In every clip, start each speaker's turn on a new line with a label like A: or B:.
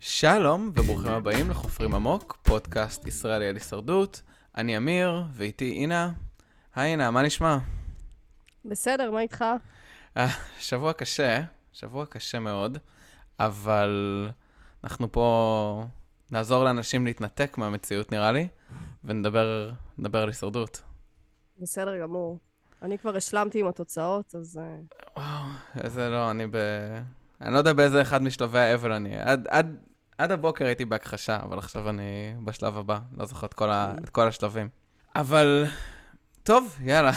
A: שלום וברוכים הבאים לחופרים עמוק, פודקאסט ישראלי על הישרדות. אני אמיר, ואיתי אינה. היי אינה, מה נשמע?
B: בסדר, מה איתך?
A: אה, שבוע קשה, שבוע קשה מאוד, אבל אנחנו פה נעזור לאנשים להתנתק מהמציאות נראה לי, ונדבר נדבר על הישרדות.
B: בסדר גמור. אני כבר השלמתי עם התוצאות, אז... אה,
A: וואו, איזה לא, אני ב... אני לא יודע באיזה אחד משלבי האבל אני. עד, עד, עד הבוקר הייתי בהכחשה, אבל עכשיו אני בשלב הבא, לא זוכר את כל, ה, את כל השלבים. אבל, טוב, יאללה.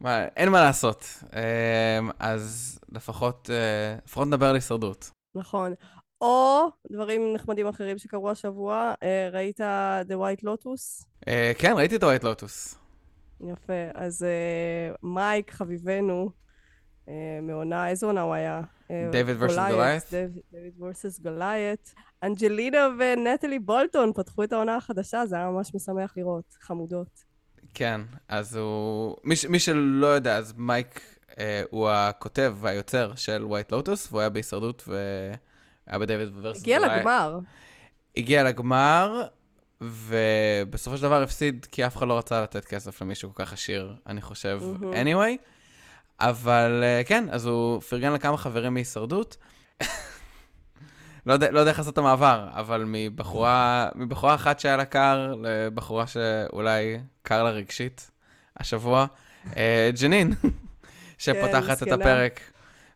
A: מה, אין מה לעשות. אמ, אז לפחות, אה, לפחות נדבר על הישרדות.
B: נכון. או דברים נחמדים אחרים שקרו השבוע, אה, ראית The White Lotus?
A: כן, ראיתי את ה White Lotus.
B: יפה. אז אה, מייק, חביבנו, אה, מעונה, איזו עונה הוא היה? אה,
A: David versus Goliath?
B: David versus Goliath. אנג'לינה ונטלי בולטון פתחו את העונה החדשה, זה היה ממש משמח לראות. חמודות.
A: כן, אז הוא... מי, ש- מי שלא יודע, אז מייק אה, הוא הכותב והיוצר של White Lotus, והוא היה בהישרדות והיה ב David versus
B: הגיע לגמר.
A: הגיע לגמר, ובסופו של דבר הפסיד, כי אף אחד לא רצה לתת כסף למישהו כל כך עשיר, אני חושב,
B: מהמם.
A: anyway. אבל אה, כן, אז הוא פרגן לכמה חברים מהישרדות. לא יודע, לא יודע איך לעשות את המעבר, אבל מבחורה, מבחורה אחת שהיה לה קר, לבחורה שאולי קר לה רגשית השבוע, אה, ג'נין, שפותחת את
B: מסכנה.
A: הפרק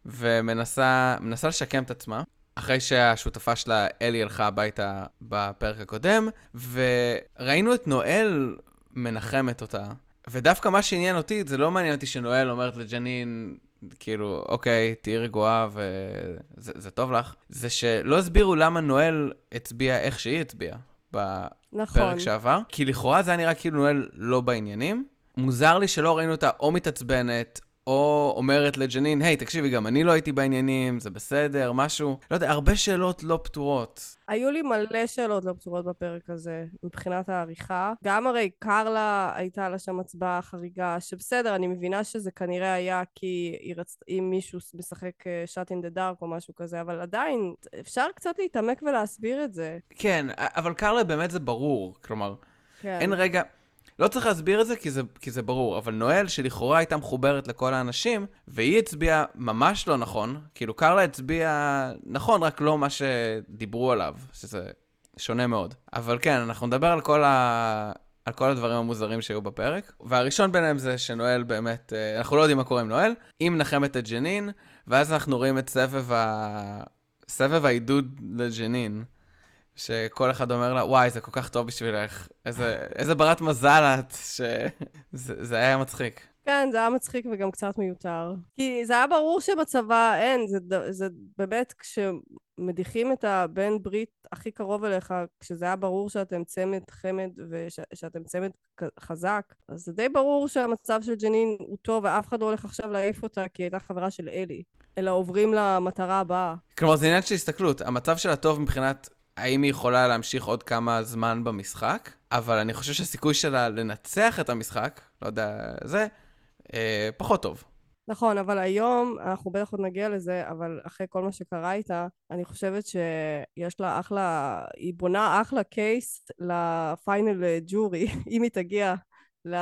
A: ומנסה מנסה לשקם את עצמה. אחרי שהשותפה שלה, אלי, הלכה הביתה בפרק הקודם, וראינו את נואל מנחמת אותה. ודווקא מה שעניין אותי, זה לא מעניין אותי שנואל אומרת לג'נין, כאילו, אוקיי, תהיי רגועה וזה זה טוב לך, זה שלא הסבירו למה נואל הצביע איך שהיא הצביעה בפרק
B: נכון.
A: שעבר, כי לכאורה זה היה נראה כאילו נואל לא בעניינים. מוזר לי שלא ראינו אותה או מתעצבנת, או אומרת לג'נין, היי, תקשיבי, גם אני לא הייתי בעניינים, זה בסדר, משהו. לא יודע, הרבה שאלות לא פתורות.
B: היו לי מלא שאלות לא פתורות בפרק הזה, מבחינת העריכה. גם הרי קרלה הייתה לה שם הצבעה חריגה, שבסדר, אני מבינה שזה כנראה היה כי היא רצ... אם מישהו משחק שאט אין דה דארק או משהו כזה, אבל עדיין, אפשר קצת להתעמק ולהסביר את זה.
A: כן, אבל קרלה באמת זה ברור. כלומר,
B: כן.
A: אין רגע... לא צריך להסביר את זה כי, זה כי זה ברור, אבל נואל, שלכאורה הייתה מחוברת לכל האנשים, והיא הצביעה ממש לא נכון, כאילו קרלה הצביעה נכון, רק לא מה שדיברו עליו, שזה שונה מאוד. אבל כן, אנחנו נדבר על כל, ה... על כל הדברים המוזרים שהיו בפרק, והראשון ביניהם זה שנואל באמת, אה, אנחנו לא יודעים מה קורה עם נואל, היא מנחמת את ג'נין, ואז אנחנו רואים את סבב, ה... סבב העידוד לג'נין. שכל אחד אומר לה, וואי, זה כל כך טוב בשבילך, איזה, איזה ברת מזל את, שזה זה היה מצחיק.
B: כן, זה היה מצחיק וגם קצת מיותר. כי זה היה ברור שבצבא אין, זה, זה באמת כשמדיחים את הבן ברית הכי קרוב אליך, כשזה היה ברור שאתם צמד חמד ושאתם צמד כ- חזק, אז זה די ברור שהמצב של ג'נין הוא טוב ואף אחד לא הולך עכשיו להעיף אותה כי היא הייתה חברה של אלי, אלא עוברים למטרה הבאה.
A: כלומר, זה עניין של הסתכלות. המצב שלה טוב מבחינת האם היא יכולה להמשיך עוד כמה זמן במשחק, אבל אני חושב שהסיכוי שלה לנצח את המשחק, לא יודע, זה, אה, פחות טוב.
B: נכון, אבל היום, אנחנו בטח עוד נגיע לזה, אבל אחרי כל מה שקרה איתה, אני חושבת שיש לה אחלה, היא בונה אחלה קייס לפיינל ג'ורי, אם היא תגיע ל...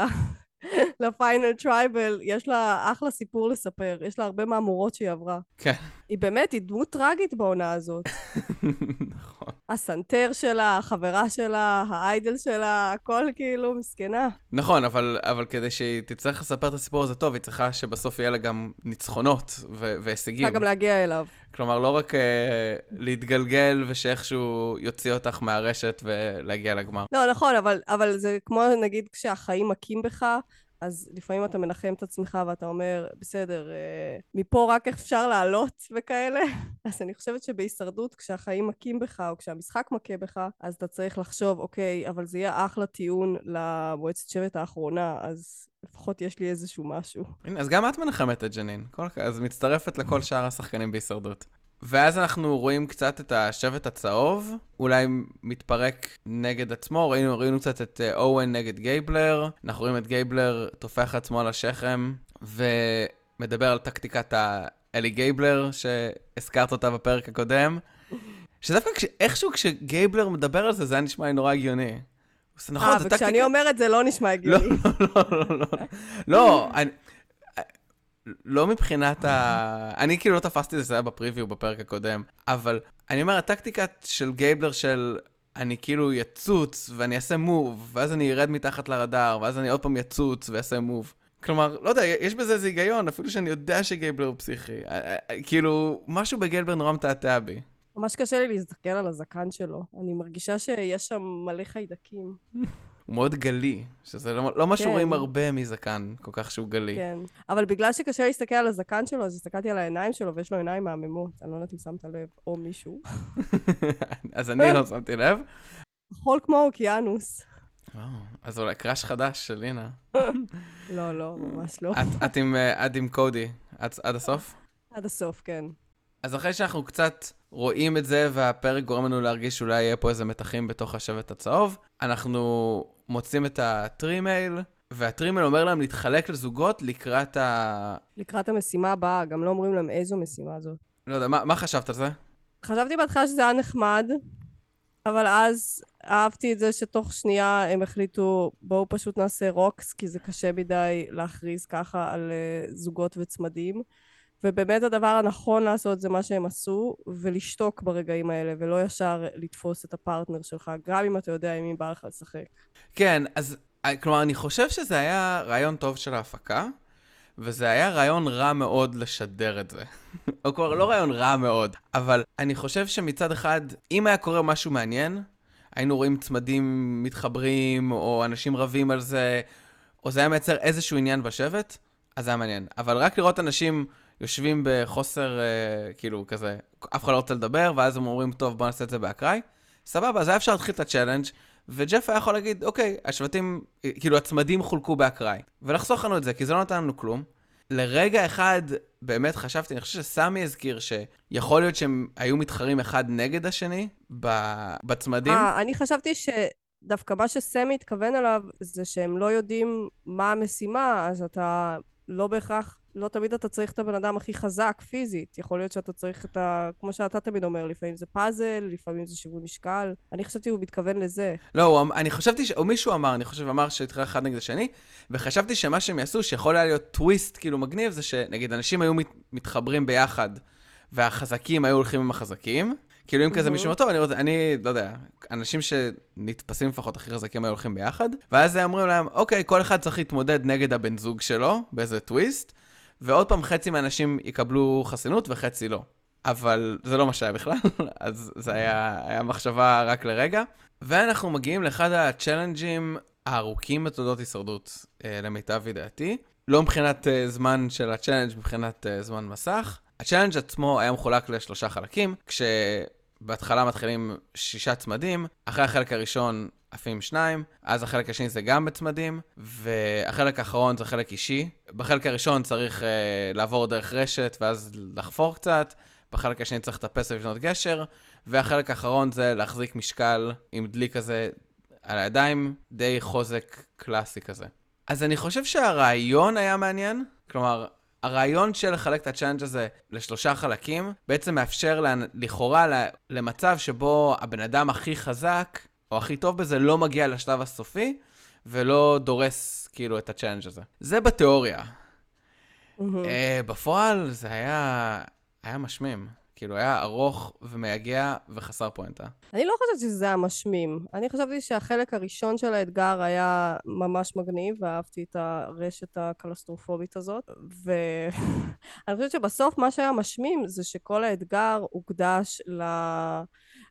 B: ל final tribal, יש לה אחלה סיפור לספר, יש לה הרבה מהמורות שהיא עברה.
A: כן.
B: היא באמת, היא דמות טראגית בעונה הזאת.
A: נכון.
B: הסנטר שלה, החברה שלה, ה idol שלה, הכל כאילו מסכנה.
A: נכון, אבל, אבל כדי שהיא תצטרך לספר את הסיפור הזה טוב, היא צריכה שבסוף יהיה לה גם ניצחונות ו- והישגים.
B: צריכה גם להגיע אליו.
A: כלומר, לא רק אה, להתגלגל ושאיכשהו יוציא אותך מהרשת ולהגיע לגמר.
B: לא, נכון, אבל, אבל זה כמו נגיד כשהחיים מכים בך, אז לפעמים אתה מנחם את עצמך ואתה אומר, בסדר, אה, מפה רק אפשר לעלות וכאלה. אז אני חושבת שבהישרדות, כשהחיים מכים בך, או כשהמשחק מכה בך, אז אתה צריך לחשוב, אוקיי, אבל זה יהיה אחלה טיעון למועצת שבט האחרונה, אז לפחות יש לי איזשהו משהו.
A: הנה, אז גם את מנחמת את ג'נין. כל... אז מצטרפת לכל שאר השחקנים בהישרדות. ואז אנחנו רואים קצת את השבט הצהוב, אולי מתפרק נגד עצמו, ראינו, ראינו קצת את אה, אוון נגד גייבלר, אנחנו רואים את גייבלר טופח עצמו על השכם, ומדבר על טקטיקת האליגייבלר, שהזכרת אותה בפרק הקודם, שדווקא כש, איכשהו כשגייבלר מדבר על זה, זה היה נשמע לי נורא הגיוני.
B: נכון, אה, זה טקטיקה... וכשאני אומרת זה לא נשמע הגיוני.
A: לא, לא, לא, לא. לא. לא מבחינת ה... אני כאילו לא תפסתי את זה, זה היה ב preview בפרק הקודם, אבל אני אומר, הטקטיקה של גייבלר של אני כאילו יצוץ ואני אעשה move, ואז אני ארד מתחת לרדאר, ואז אני עוד פעם יצוץ ואעשה move. כלומר, לא יודע, יש בזה איזה היגיון, אפילו שאני יודע שגייבלר הוא פסיכי. כאילו, משהו בגייבלר נורא מתעתע בי.
B: ממש קשה לי להסתכל על הזקן שלו. אני מרגישה שיש שם מלא חיידקים.
A: הוא מאוד גלי, שזה לא, לא מה שרואים כן. הרבה מזקן, כל כך שהוא גלי.
B: כן, אבל בגלל שקשה להסתכל על הזקן שלו, אז הסתכלתי על העיניים שלו, ויש לו עיניים מהממות. אני לא יודעת אם שמת לב, או מישהו.
A: אז אני לא שמתי לב.
B: כחול כמו אוקיינוס.
A: אז אולי crush חדש של לינה.
B: לא, לא, ממש לא.
A: את עם קודי, עד הסוף?
B: עד הסוף, כן.
A: אז אחרי שאנחנו קצת רואים את זה, והפרק גורם לנו להרגיש שאולי יהיה פה איזה מתחים בתוך השבט הצהוב, אנחנו מוצאים את ה tree mail, וה tree mail אומר להם להתחלק לזוגות לקראת ה...
B: לקראת המשימה הבאה, גם לא אומרים להם איזו משימה זאת.
A: לא יודע, מה, מה חשבת על זה?
B: חשבתי בהתחלה שזה היה נחמד, אבל אז אהבתי את זה שתוך שנייה הם החליטו, בואו פשוט נעשה רוקס, כי זה קשה מדי להכריז ככה על uh, זוגות וצמדים. ובאמת הדבר הנכון לעשות זה מה שהם עשו, ולשתוק ברגעים האלה, ולא ישר לתפוס את הפרטנר שלך, גם אם אתה יודע עם מי בא לך לשחק.
A: כן, אז כלומר, אני חושב שזה היה רעיון טוב של ההפקה, וזה היה רעיון רע מאוד לשדר את זה. או כבר לא רעיון רע מאוד, אבל אני חושב שמצד אחד, אם היה קורה משהו מעניין, היינו רואים צמדים מתחברים, או אנשים רבים על זה, או זה היה מייצר איזשהו עניין בשבט, אז זה היה מעניין. אבל רק לראות אנשים... יושבים בחוסר, אה, כאילו, כזה, אף אחד לא רוצה לדבר, ואז הם אומרים, טוב, בוא נעשה את זה באקראי. סבבה, אז היה אפשר להתחיל את ה challenge, וג'ף היה יכול להגיד, אוקיי, השבטים, כאילו, הצמדים חולקו באקראי. ולחסוך לנו את זה, כי זה לא נתן לנו כלום. לרגע אחד, באמת חשבתי, אני חושב שסמי הזכיר שיכול להיות שהם היו מתחרים אחד נגד השני בצמדים.
B: אה, אני חשבתי ש... דווקא מה שסמי התכוון אליו זה שהם לא יודעים מה המשימה, אז אתה לא בהכרח לא תמיד אתה צריך את הבן אדם הכי חזק פיזית. יכול להיות שאתה צריך את ה... כמו שאתה תמיד אומר, לפעמים זה פאזל, לפעמים זה שיווי משקל. אני חשבתי הוא מתכוון לזה.
A: לא, הוא, אמ- אני חשבתי, ש... או מישהו אמר, אני חושב, אמר שהתחיל אחד נגד השני, וחשבתי שמה שהם יעשו, שיכול היה להיות טוויסט כאילו מגניב, זה שנגיד אנשים היו מת... מתחברים ביחד, והחזקים היו הולכים עם החזקים. כאילו אם כזה מישהו אומר, טוב, אני, רוצה, אני לא יודע, אנשים שנתפסים לפחות הכי חזקים היו הולכים ביחד, ואז הם אומרים להם, אוקיי, כל אחד צריך להתמודד נגד הבן זוג שלו, באיזה טוויסט, ועוד פעם חצי מהאנשים יקבלו חסינות וחצי לא. אבל זה לא מה שהיה בכלל, אז זה היה, היה מחשבה רק לרגע. ואנחנו מגיעים לאחד הצ'אלנג'ים הארוכים בתולדות הישרדות, אה, למיטב ידיעתי. לא מבחינת אה, זמן של הצ'אלנג', מבחינת אה, זמן מסך. הצ'אלנג' עצמו היה מחולק לשלושה חלקים, כשבהתחלה מתחילים שישה צמדים, אחרי החלק הראשון עפים שניים, אז החלק השני זה גם בצמדים, והחלק האחרון זה חלק אישי. בחלק הראשון צריך uh, לעבור דרך רשת ואז לחפור קצת, בחלק השני צריך לטפס ולבנות גשר, והחלק האחרון זה להחזיק משקל עם דלי כזה על הידיים, די חוזק קלאסי כזה. אז אני חושב שהרעיון היה מעניין, כלומר, הרעיון של לחלק את הצ'אנג' הזה לשלושה חלקים, בעצם מאפשר לכאורה למצב שבו הבן אדם הכי חזק או הכי טוב בזה, לא מגיע לשלב הסופי, ולא דורס כאילו את הצ'אנג' הזה. זה בתיאוריה. Mm-hmm. Uh, בפועל זה היה, היה משמים. כאילו, היה ארוך ומייגע וחסר פואנטה.
B: אני לא חושבת שזה היה משמים. אני חשבתי שהחלק הראשון של האתגר היה ממש מגניב, ואהבתי את הרשת הקלסטרופובית הזאת. ואני חושבת שבסוף מה שהיה משמים זה שכל האתגר הוקדש ל...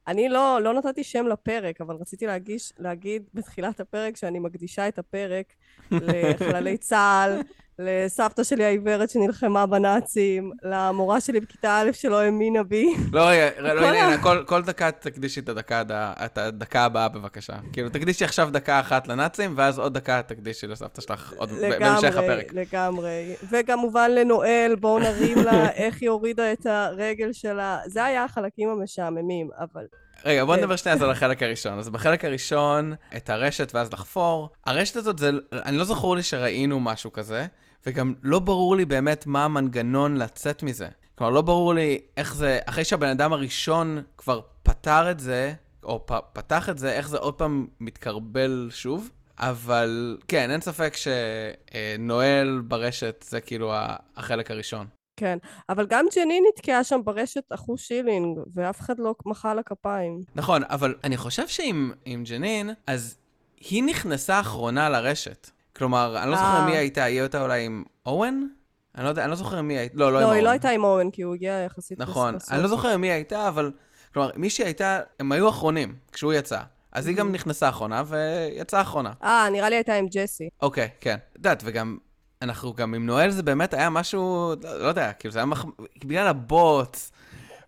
B: אני לא, לא נתתי שם לפרק, אבל רציתי להגיש, להגיד בתחילת הפרק שאני מקדישה את הפרק לחללי צה"ל לסבתא שלי העיוורת שנלחמה בנאצים, למורה שלי בכיתה א' שלא האמינה בי.
A: לא, רגע, לא, הנה, כל, כל דקה תקדישי את הדקה, את הדקה הבאה בבקשה. כאילו, תקדישי עכשיו דקה אחת לנאצים, ואז עוד דקה תקדישי לסבתא שלך עוד בהמשך הפרק.
B: לגמרי, לגמרי. וכמובן לנואל, בואו נרים לה איך היא הורידה את הרגל שלה. זה היה החלקים המשעממים, אבל...
A: רגע, בוא נדבר שנייה על החלק הראשון. אז בחלק הראשון, את הרשת ואז לחפור. הרשת הזאת, זה, אני לא זכור לי שראינו משהו כזה, וגם לא ברור לי באמת מה המנגנון לצאת מזה. כלומר, לא ברור לי איך זה, אחרי שהבן אדם הראשון כבר פתר את זה, או פ, פתח את זה, איך זה עוד פעם מתקרבל שוב. אבל כן, אין ספק שנואל ברשת זה כאילו החלק הראשון.
B: כן, אבל גם ג'נין נתקעה שם ברשת אחוז שילינג, ואף אחד לא מחא לה כפיים.
A: נכון, אבל אני חושב שעם ג'נין, אז היא נכנסה אחרונה לרשת. כלומר, אני לא זוכר מי אה. הייתה, היא הייתה אולי עם אוהן? אני לא יודע, אני לא זוכר מי הייתה, לא, לא, עם אוהן.
B: לא, היא לא הייתה עם אוהן, כי הוא הגיע יחסית
A: נכון, אני לא זוכר מי הייתה, אבל... כלומר, מי שהייתה, הם היו אחרונים כשהוא יצא. אז היא גם נכנסה אחרונה ויצאה אחרונה.
B: אה, נראה לי הייתה עם ג'סי.
A: אוקיי, כן. את יודעת, וגם אנחנו גם עם נואל זה באמת היה משהו, לא, יודע, כאילו זה היה מח... בגלל הבוץ,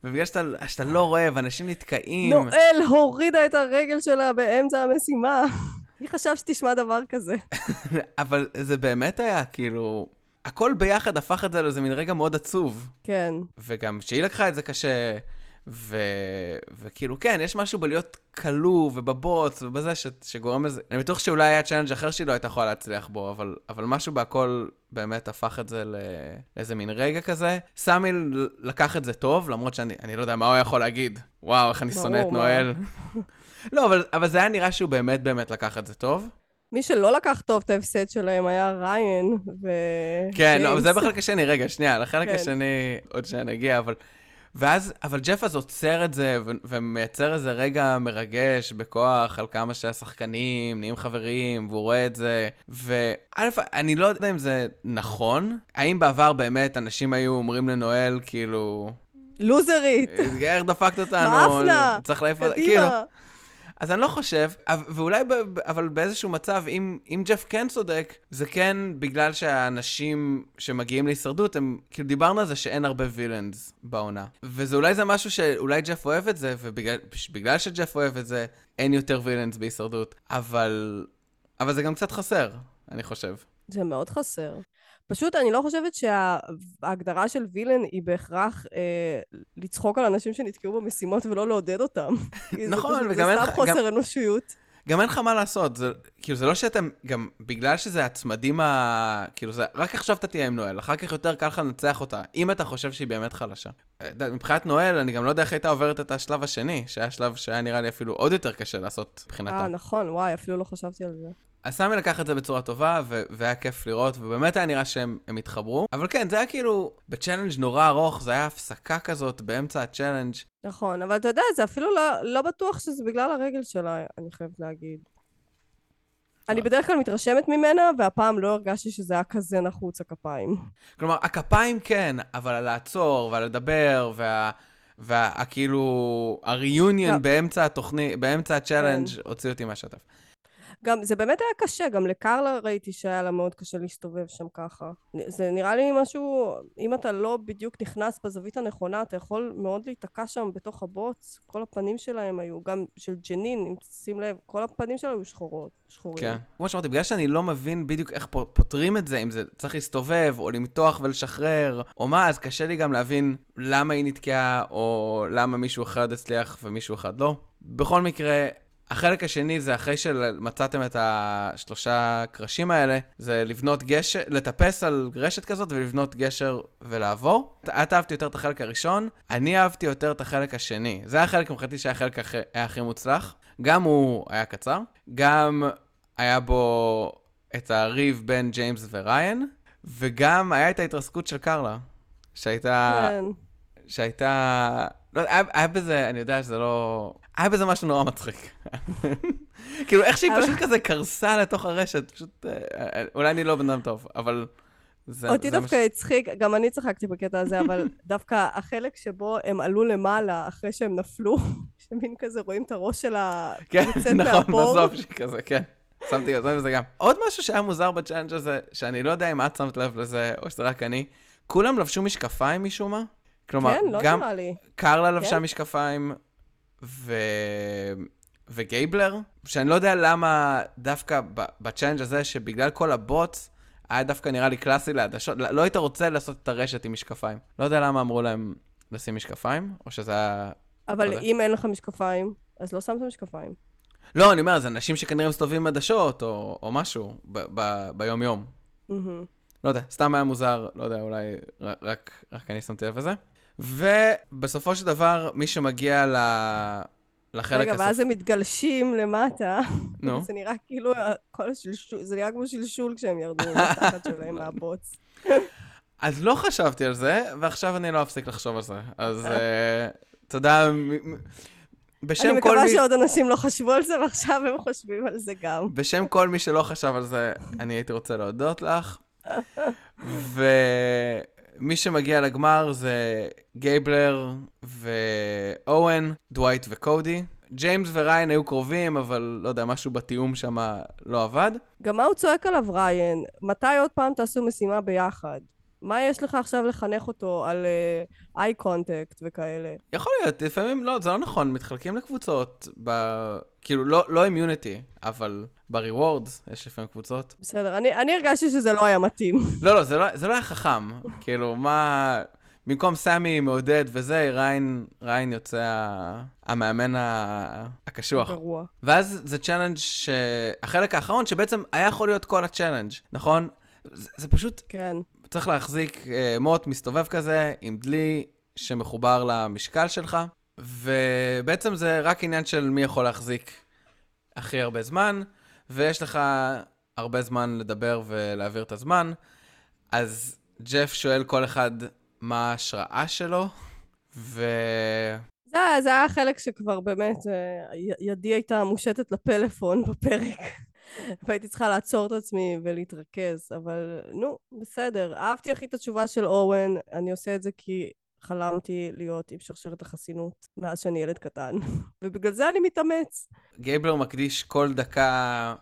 A: ובגלל שאתה, שאתה לא רואה ואנשים נתקעים.
B: נואל הורידה את הרגל שלה באמצע המשימה. מי חשב שתשמע דבר כזה?
A: אבל זה באמת היה, כאילו... הכל ביחד הפך את זה לאיזה מין רגע מאוד עצוב.
B: כן.
A: וגם שהיא לקחה את זה קשה, ו... וכאילו, כן, יש משהו בלהיות כלוא ובבוץ ובזה ש... שגורם לזה. אני בטוח שאולי היה צ'אלנג' אחר שהיא לא הייתה יכולה להצליח בו, אבל, אבל משהו בהכל באמת הפך את זה לא... לאיזה מין רגע כזה. סמי לקח את זה טוב, למרות שאני לא יודע מה הוא יכול להגיד. וואו, איך אני שונא את נואל. לא, אבל, אבל זה היה נראה שהוא באמת באמת לקח את זה טוב.
B: מי שלא לקח טוב את ההפסד שלהם היה ריין ו...
A: כן, לא, אבל זה בחלק השני, רגע, שנייה, לחלק כן. השני עוד שנייה נגיע, אבל... ואז, אבל ג'ף אז עוצר את זה ו- ומייצר איזה רגע מרגש בכוח על כמה שהשחקנים נהיים חברים, והוא רואה את זה. וא', אני לא יודע אם זה נכון. האם בעבר באמת אנשים היו אומרים לנואל, כאילו...
B: לוזרית.
A: איך דפקת אותנו?
B: מאפנה.
A: צריך להעיף אותה. כאילו... אז אני לא חושב, ואולי, אבל באיזשהו מצב, אם, אם ג'ף כן צודק, זה כן בגלל שהאנשים שמגיעים להישרדות, הם, כאילו דיברנו על זה שאין הרבה וילאנס בעונה. וזה אולי זה משהו שאולי ג'ף אוהב את זה, ובגלל שג'ף אוהב את זה, אין יותר וילאנס בהישרדות. אבל, אבל זה גם קצת חסר, אני חושב.
B: זה מאוד חסר. פשוט אני לא חושבת שההגדרה של וילן היא בהכרח אה, לצחוק על אנשים שנתקעו במשימות ולא לעודד אותם.
A: נכון,
B: וגם אין לך... זה סתם חוסר גם... אנושיות.
A: גם אין לך מה לעשות, זה, כאילו זה לא שאתם, גם בגלל שזה הצמדים ה... כאילו זה, רק עכשיו אתה תהיה עם נואל, אחר כך יותר קל לך לנצח אותה, אם אתה חושב שהיא באמת חלשה. אה, מבחינת נואל, אני גם לא יודע איך הייתה עוברת את השלב השני, שהיה שלב שהיה נראה לי אפילו עוד יותר קשה לעשות מבחינתה.
B: אה, נכון, וואי, אפילו לא חשבתי על זה.
A: אז סמי לקח את זה בצורה טובה, ו- והיה כיף לראות, ובאמת היה נראה שהם התחברו. אבל כן, זה היה כאילו בצ'אלנג' נורא ארוך, זה היה הפסקה כזאת באמצע הצ'אלנג'.
B: נכון, אבל אתה יודע, זה אפילו לא, לא בטוח שזה בגלל הרגל שלה, אני חייבת להגיד. אני בדרך כלל מתרשמת ממנה, והפעם לא הרגשתי שזה היה כזה נחוץ, הכפיים.
A: כלומר, הכפיים כן, אבל על לעצור ועל לדבר, וה... והכאילו, ה reunion באמצע התוכנית, באמצע הצ'אלנג' כן. הוציא אותי מהשטף.
B: גם, זה באמת היה קשה, גם לקרלה ראיתי שהיה לה מאוד קשה להסתובב שם ככה. זה נראה לי משהו, אם אתה לא בדיוק נכנס בזווית הנכונה, אתה יכול מאוד להיתקע שם בתוך הבוץ. כל הפנים שלהם היו, גם של ג'נין, אם תשים לב, כל הפנים שלהם היו שחורות, שחורים.
A: כן. כמו שאמרתי, בגלל שאני לא מבין בדיוק איך פותרים את זה, אם זה צריך להסתובב, או למתוח ולשחרר, או מה, אז קשה לי גם להבין למה היא נתקעה, או למה מישהו אחד הצליח ומישהו אחד לא. בכל מקרה, החלק השני זה אחרי שמצאתם את השלושה קרשים האלה, זה לבנות גשר, לטפס על רשת כזאת ולבנות גשר ולעבור. את אהבתי יותר את החלק הראשון, אני אהבתי יותר את החלק השני. זה החלק מבחינתי שהיה החלק הכי, הכי מוצלח. גם הוא היה קצר, גם היה בו את הריב בין ג'יימס וריין, וגם היה את ההתרסקות של קרלה, שהייתה... כן. שהייתה... לא, היה, היה בזה, אני יודע שזה לא... היה בזה משהו נורא מצחיק. כאילו, איך שהיא פשוט כזה קרסה לתוך הרשת, פשוט... אה, אה, אולי אני לא בן אדם טוב, אבל...
B: זה, אותי דווקא הצחיק, גם אני צחקתי בקטע הזה, אבל דווקא החלק שבו הם עלו למעלה אחרי שהם נפלו, שמין כזה רואים את הראש של ה...
A: כן, נכון, בסוף שכזה, כן. שמתי לב לזה גם. עוד משהו שהיה מוזר בצ'אלנג' הזה, שאני לא יודע אם את שמת לב לזה, או שזה רק אני, כולם לבשו משקפיים משום מה. כלומר,
B: כן, לא
A: גם. קרלה לבשה
B: כן?
A: משקפיים, ו... וגייבלר, שאני לא יודע למה דווקא ב- בצ'אלנג' הזה, שבגלל כל הבוטס, היה דווקא נראה לי קלאסי לעדשות, לא לא היית רוצה לעשות את הרשת עם משקפיים. לא יודע למה אמרו להם לשים משקפיים, או שזה היה...
B: אבל
A: יודע.
B: אם אין לך משקפיים, אז לא שמת משקפיים.
A: לא, אני אומר, זה אנשים שכנראה מסתובבים עם עדשות, או, או משהו, ביום-יום.
B: מהמם.
A: לא יודע, סתם היה מוזר, לא יודע, אולי רק, רק אני שמתי לב לזה. ובסופו של דבר, מי שמגיע ל... לחלק
B: רגע,
A: הסופי...
B: ואז הם מתגלשים למטה.
A: נו.
B: זה נראה כאילו כל השלשול, זה נראה כמו שלשול כשהם ירדו מתחת שלהם מהבוץ.
A: אז לא חשבתי על זה, ועכשיו אני לא אפסיק לחשוב על זה. אז אה, תודה. בשם
B: אני
A: כל
B: מקווה
A: מי...
B: שעוד אנשים לא חשבו על זה, ועכשיו הם חושבים על זה גם.
A: בשם כל מי שלא חשב על זה, אני הייתי רוצה להודות לך. ומי שמגיע לגמר זה גייבלר ואורן, דווייט וקודי. ג'יימס וריין היו קרובים, אבל לא יודע, משהו בתיאום שם לא עבד.
B: גם מה הוא צועק עליו, ריין? מתי עוד פעם תעשו משימה ביחד? מה יש לך עכשיו לחנך אותו על eye contact וכאלה?
A: יכול להיות, לפעמים לא, זה לא נכון, מתחלקים לקבוצות, ב... כאילו, לא, לא immunity, אבל ב-rewards יש לפעמים קבוצות.
B: בסדר, אני, אני הרגשתי שזה לא היה מתאים.
A: לא, לא, זה לא, זה לא היה חכם. כאילו, מה... במקום סמי מעודד וזה, ריין, ריין יוצא המאמן הקשוח.
B: גרוע.
A: ואז זה צ'אלנג' ש... החלק האחרון, שבעצם היה יכול להיות כל הצ'אלנג', נכון? זה, זה פשוט,
B: כן.
A: צריך להחזיק אה, מוט מסתובב כזה, עם דלי שמחובר למשקל שלך, ובעצם זה רק עניין של מי יכול להחזיק הכי הרבה זמן, ויש לך הרבה זמן לדבר ולהעביר את הזמן. אז ג'ף שואל כל אחד מה ההשראה שלו, ו...
B: זה, זה היה החלק שכבר באמת, אה, ידי הייתה מושטת לפלאפון בפרק. והייתי צריכה לעצור את עצמי ולהתרכז, אבל נו, בסדר. אהבתי הכי את התשובה של אורן, אני עושה את זה כי חלמתי להיות עם שרשרת החסינות מאז שאני ילד קטן. ובגלל זה אני מתאמץ.
A: גייבלר מקדיש כל דקה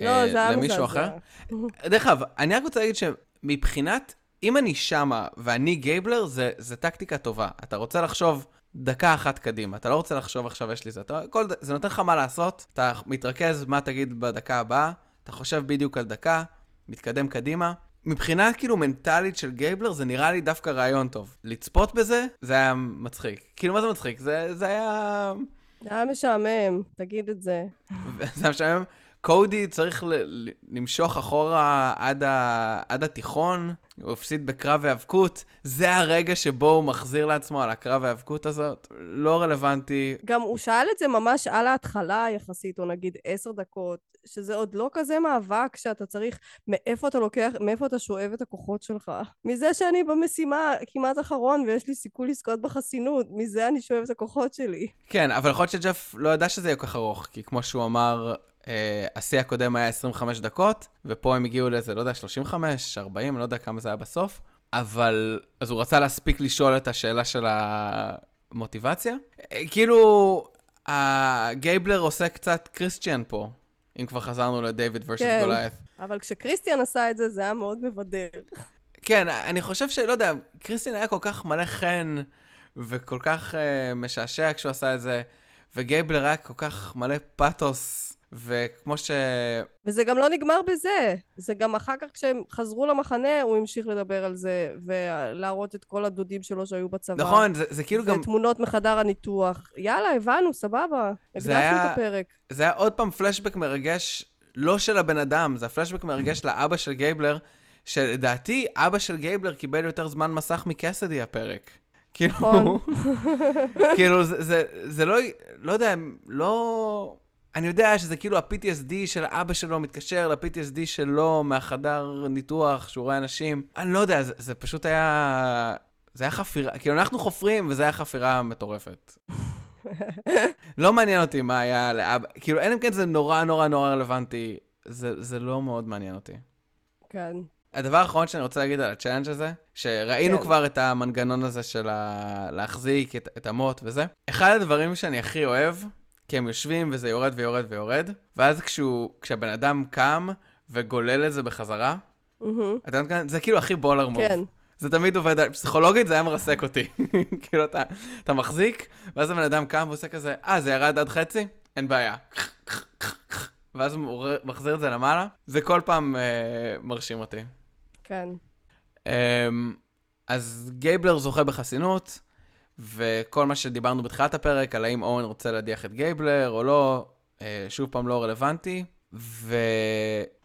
B: לא,
A: אה,
B: זה
A: למישהו. אחר. דרך אגב, אני רק רוצה להגיד שמבחינת, אם אני שמה ואני גייבלר, זה, זה טקטיקה טובה. אתה רוצה לחשוב דקה אחת קדימה, אתה לא רוצה לחשוב עכשיו יש לי זה. אתה, כל, זה נותן לך מה לעשות, אתה מתרכז מה תגיד בדקה הבאה, אתה חושב בדיוק על דקה, מתקדם קדימה. מבחינה כאילו מנטלית של גייבלר, זה נראה לי דווקא רעיון טוב. לצפות בזה, זה היה מצחיק. כאילו, מה זה מצחיק? זה, זה היה...
B: זה היה משעמם, תגיד את זה.
A: זה משעמם. קודי צריך ל- ל- למשוך אחורה עד, ה- עד התיכון, הוא הפסיד בקרב היאבקות. זה הרגע שבו הוא מחזיר לעצמו על הקרב ההיאבקות הזאת. לא רלוונטי.
B: גם הוא שאל את זה ממש על ההתחלה יחסית, או נגיד עשר דקות, שזה עוד לא כזה מאבק שאתה צריך, מאיפה אתה לוקח, מאיפה אתה שואב את הכוחות שלך. מזה שאני במשימה כמעט אחרון ויש לי סיכוי לזכות בחסינות, מזה אני שואב את הכוחות שלי.
A: כן, אבל יכול להיות שג'ף לא ידע שזה יהיה כל כך ארוך, כי כמו שהוא אמר, השיא הקודם היה 25 דקות, ופה הם הגיעו לאיזה, לא יודע, 35, 40, אני לא יודע כמה זה היה בסוף, אבל... אז הוא רצה להספיק לשאול את השאלה של המוטיבציה. אה, כאילו, הגייבלר עושה קצת קריסטיאן פה, אם כבר חזרנו לדייוויד ורסס
B: כן.
A: גוליית'.
B: אבל כשקריסטיאן עשה את זה, זה היה מאוד מבדר.
A: כן, אני חושב שלא יודע, קריסטיאן היה כל כך מלא חן וכל כך uh, משעשע כשהוא עשה את זה, וגייבלר היה כל כך מלא פאתוס, וכמו ש...
B: וזה גם לא נגמר בזה. זה גם אחר כך כשהם חזרו למחנה, הוא המשיך לדבר על זה, ולהראות את כל הדודים שלו שהיו בצבא.
A: נכון, זה, זה כאילו גם...
B: ותמונות מחדר הניתוח. יאללה, הבנו, סבבה.
A: זה
B: הקדשנו
A: היה-
B: את הפרק.
A: זה היה עוד פעם פלשבק מרגש, לא של הבן אדם, זה הפלשבק מרגש לאבא של גייבלר, שלדעתי אבא של גייבלר קיבל יותר זמן מסך מקסדי הפרק. כאילו,
B: נכון.
A: כאילו, זה, זה, זה לא, לא יודע, לא... אני יודע שזה כאילו ה-PTSD של אבא שלו מתקשר ל-PTSD שלו מהחדר ניתוח, שהוא רואה אנשים. אני לא יודע, זה, זה פשוט היה... זה היה חפירה, כאילו אנחנו חופרים וזה היה חפירה מטורפת. לא מעניין אותי מה היה לאבא, כאילו אלא אם כן זה נורא נורא נורא רלוונטי, זה, זה לא מאוד מעניין אותי.
B: כן.
A: הדבר האחרון שאני רוצה להגיד על הצ'אלנג' הזה, שראינו
B: כן.
A: כבר את המנגנון הזה של ה... להחזיק את, את המוט וזה. אחד הדברים שאני הכי אוהב, כי הם יושבים וזה יורד ויורד ויורד, ואז כשהוא, כשהבן אדם קם וגולל את זה בחזרה,
B: מהמם.
A: אתה יודע, זה כאילו הכי baller move.
B: כן.
A: זה תמיד עובד, פסיכולוגית זה היה מרסק אותי. כאילו אתה, אתה מחזיק, ואז הבן אדם קם ועושה כזה, אה, זה ירד עד חצי? אין בעיה. ואז הוא מחזיר את זה למעלה. זה כל פעם אה, מרשים אותי.
B: כן.
A: אמ, אז גייבלר זוכה בחסינות, וכל מה שדיברנו בתחילת הפרק, על האם אורן רוצה להדיח את גייבלר או לא, אה, שוב פעם לא רלוונטי. ו...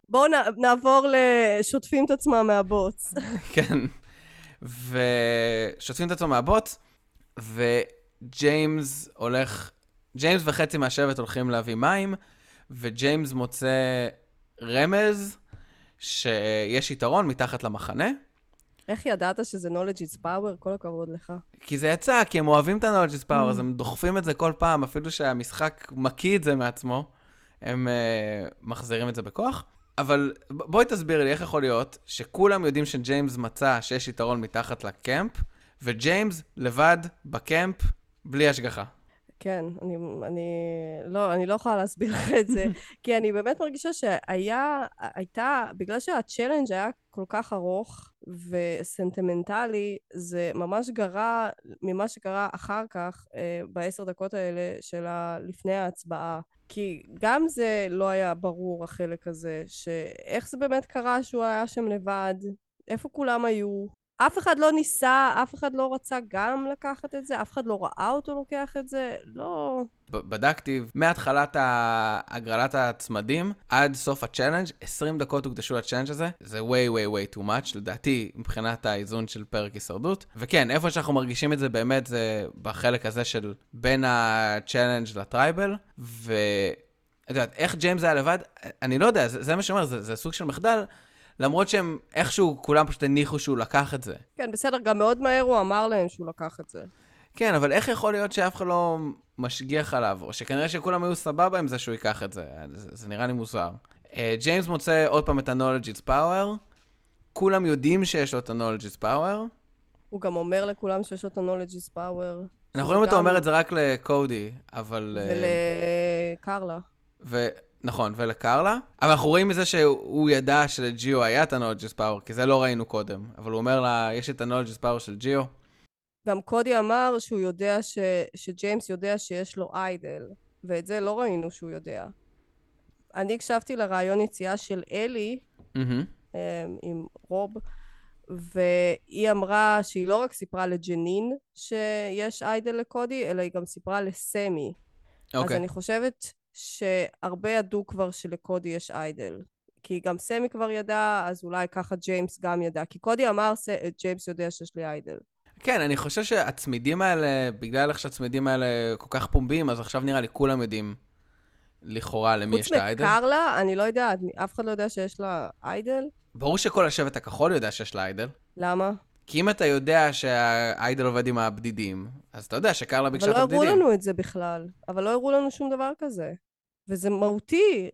B: בואו נעבור לשוטפים את עצמם מהבוץ.
A: כן. ושוטפים את עצמם מהבוץ, וג'יימס הולך, ג'יימס וחצי מהשבט הולכים להביא מים, וג'יימס מוצא רמז שיש יתרון מתחת למחנה,
B: איך ידעת שזה knowledge is power? כל הכבוד לך.
A: כי זה יצא, כי הם אוהבים את ה-Knowledge Power, אז הם דוחפים את זה כל פעם, אפילו שהמשחק מקיא את זה מעצמו, הם uh, מחזירים את זה בכוח. אבל בואי תסבירי לי איך יכול להיות שכולם יודעים שג'יימס מצא שיש יתרון מתחת לקמפ, וג'יימס לבד בקמפ בלי השגחה.
B: כן, אני, אני, לא, אני לא יכולה להסביר לך את זה, כי אני באמת מרגישה שהיה, הייתה, בגלל שהצ'לנג' היה כל כך ארוך וסנטימנטלי, זה ממש גרע ממה שקרה אחר כך, אה, בעשר דקות האלה של ה- לפני ההצבעה. כי גם זה לא היה ברור, החלק הזה, שאיך זה באמת קרה שהוא היה שם לבד, איפה כולם היו. אף אחד לא ניסה, אף אחד לא רצה גם לקחת את זה, אף אחד לא ראה אותו לוקח את זה, לא...
A: בדקתי, מהתחלת הגרלת הצמדים עד סוף הצ'אלנג', 20 דקות הוקדשו לצ'אלנג' הזה, זה way way way too much, לדעתי, מבחינת האיזון של פרק הישרדות. וכן, איפה שאנחנו מרגישים את זה באמת זה בחלק הזה של בין הצ'אלנג' לטרייבל, ו... את יודעת, איך ג'יימס היה לבד, אני לא יודע, זה, זה מה שאומר, זה, זה סוג של מחדל, למרות שהם איכשהו כולם פשוט הניחו שהוא לקח את זה.
B: כן, בסדר, גם מאוד מהר הוא אמר להם שהוא לקח את זה.
A: כן, אבל איך יכול להיות שאף אחד לא משגיח עליו, או שכנראה שכולם היו סבבה עם זה שהוא ייקח את זה, זה, זה נראה לי מוזר. Uh, ג'יימס מוצא עוד פעם את ה-knowledge is power, כולם יודעים שיש לו את ה-knowledge is power,
B: הוא גם אומר לכולם שיש לו את ה-knowledge is power.
A: אנחנו רואים אותו אומר את זה רק לקודי, אבל... אה,
B: ולקרלה.
A: ו... נכון, ולקרלה. אבל אנחנו רואים מזה שהוא ידע שלג'יו היה את is power, כי זה לא ראינו קודם. אבל הוא אומר לה, יש את is power של ג'יו.
B: גם קודי אמר שהוא יודע ש... שג'יימס יודע שיש לו איידל, ואת זה לא ראינו שהוא יודע. אני הקשבתי לרעיון יציאה של אלי. אמ, עם רוב, והיא אמרה שהיא לא רק סיפרה לג'נין שיש איידל לקודי, אלא היא גם סיפרה לסמי. אז
A: אוקיי.
B: אני חושבת שהרבה ידעו כבר שלקודי יש idol. כי גם סמי כבר ידע, אז אולי ככה ג'יימס גם ידע. כי קודי אמר, "ס- ג'יימס יודע שיש לי idol.
A: כן, אני חושב שהצמידים האלה, בגלל איך שהצמידים האלה כל כך פומביים, אז עכשיו נראה לי כולם יודעים לכאורה למי יש
B: חוץ
A: את ה idol.
B: מקרלה, אני לא יודעת, אף אחד לא יודע שיש לה idol?
A: ברור שכל השבט הכחול יודע שיש לה idol.
B: למה?
A: כי אם אתה יודע שה idol עובד עם הבדידים, אז אתה יודע שקרלה ביקשה
B: אבל
A: את
B: לא
A: הבדידים.
B: הראו לנו את זה בכלל. אבל לא הראו לנו שום דבר כזה. וזה מהותי.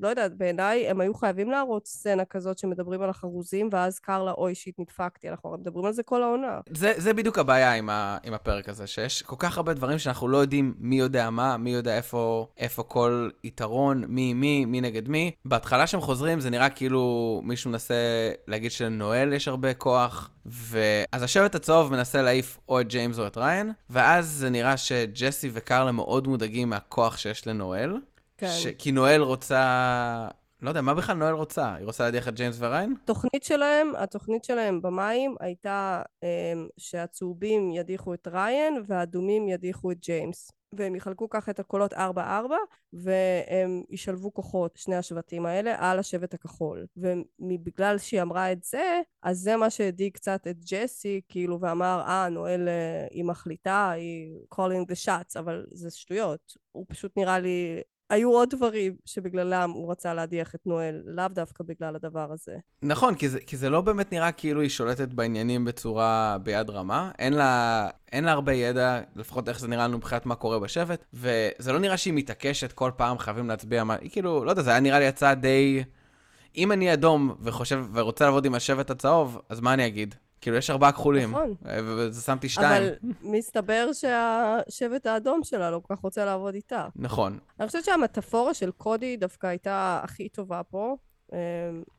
B: לא יודעת, בעיניי הם היו חייבים להראות סצנה כזאת שמדברים על החרוזים, ואז קרלה, אוי שיט, נדפקתי. אנחנו הרי מדברים על זה כל העונה.
A: זה, זה בדיוק הבעיה עם, ה, עם הפרק הזה, שיש כל כך הרבה דברים שאנחנו לא יודעים מי יודע מה, מי יודע איפה, איפה כל יתרון, מי מי, מי נגד מי. בהתחלה שהם חוזרים זה נראה כאילו מישהו מנסה להגיד שלנואל יש הרבה כוח, ואז השבט הצהוב מנסה להעיף או את ג'יימס או את ריין, ואז זה נראה שג'סי וקרלה מאוד מודאגים מהכוח שיש לנואל.
B: כן.
A: ש... כי נואל רוצה... לא יודע, מה בכלל נואל רוצה? היא רוצה להדיח את ג'יימס וריין?
B: התוכנית שלהם, התוכנית שלהם במים הייתה um, שהצהובים ידיחו את ריין והאדומים ידיחו את ג'יימס. והם יחלקו ככה את הקולות 4-4 והם ישלבו כוחות, שני השבטים האלה, על השבט הכחול. ובגלל שהיא אמרה את זה, אז זה מה שהדאיג קצת את ג'סי, כאילו, ואמר, אה, נואל אה, היא מחליטה, היא calling the shots, אבל זה שטויות. הוא פשוט נראה לי היו עוד דברים שבגללם הוא רצה להדיח את נואל, לאו דווקא בגלל הדבר הזה.
A: נכון, כי זה, כי זה לא באמת נראה כאילו היא שולטת בעניינים בצורה ביד רמה. אין לה, אין לה הרבה ידע, לפחות איך זה נראה לנו מבחינת מה קורה בשבט, וזה לא נראה שהיא מתעקשת כל פעם חייבים להצביע מה... היא כאילו, לא יודע, זה היה נראה לי הצעה די... אם אני אדום וחושב ורוצה לעבוד עם השבט הצהוב, אז מה אני אגיד? כאילו, יש ארבעה כחולים.
B: נכון.
A: וזה שמתי שתיים.
B: אבל מסתבר שהשבט האדום שלה לא כל כך רוצה לעבוד איתה.
A: נכון.
B: אני חושבת שהמטאפורה של קודי דווקא הייתה הכי טובה פה, אמ,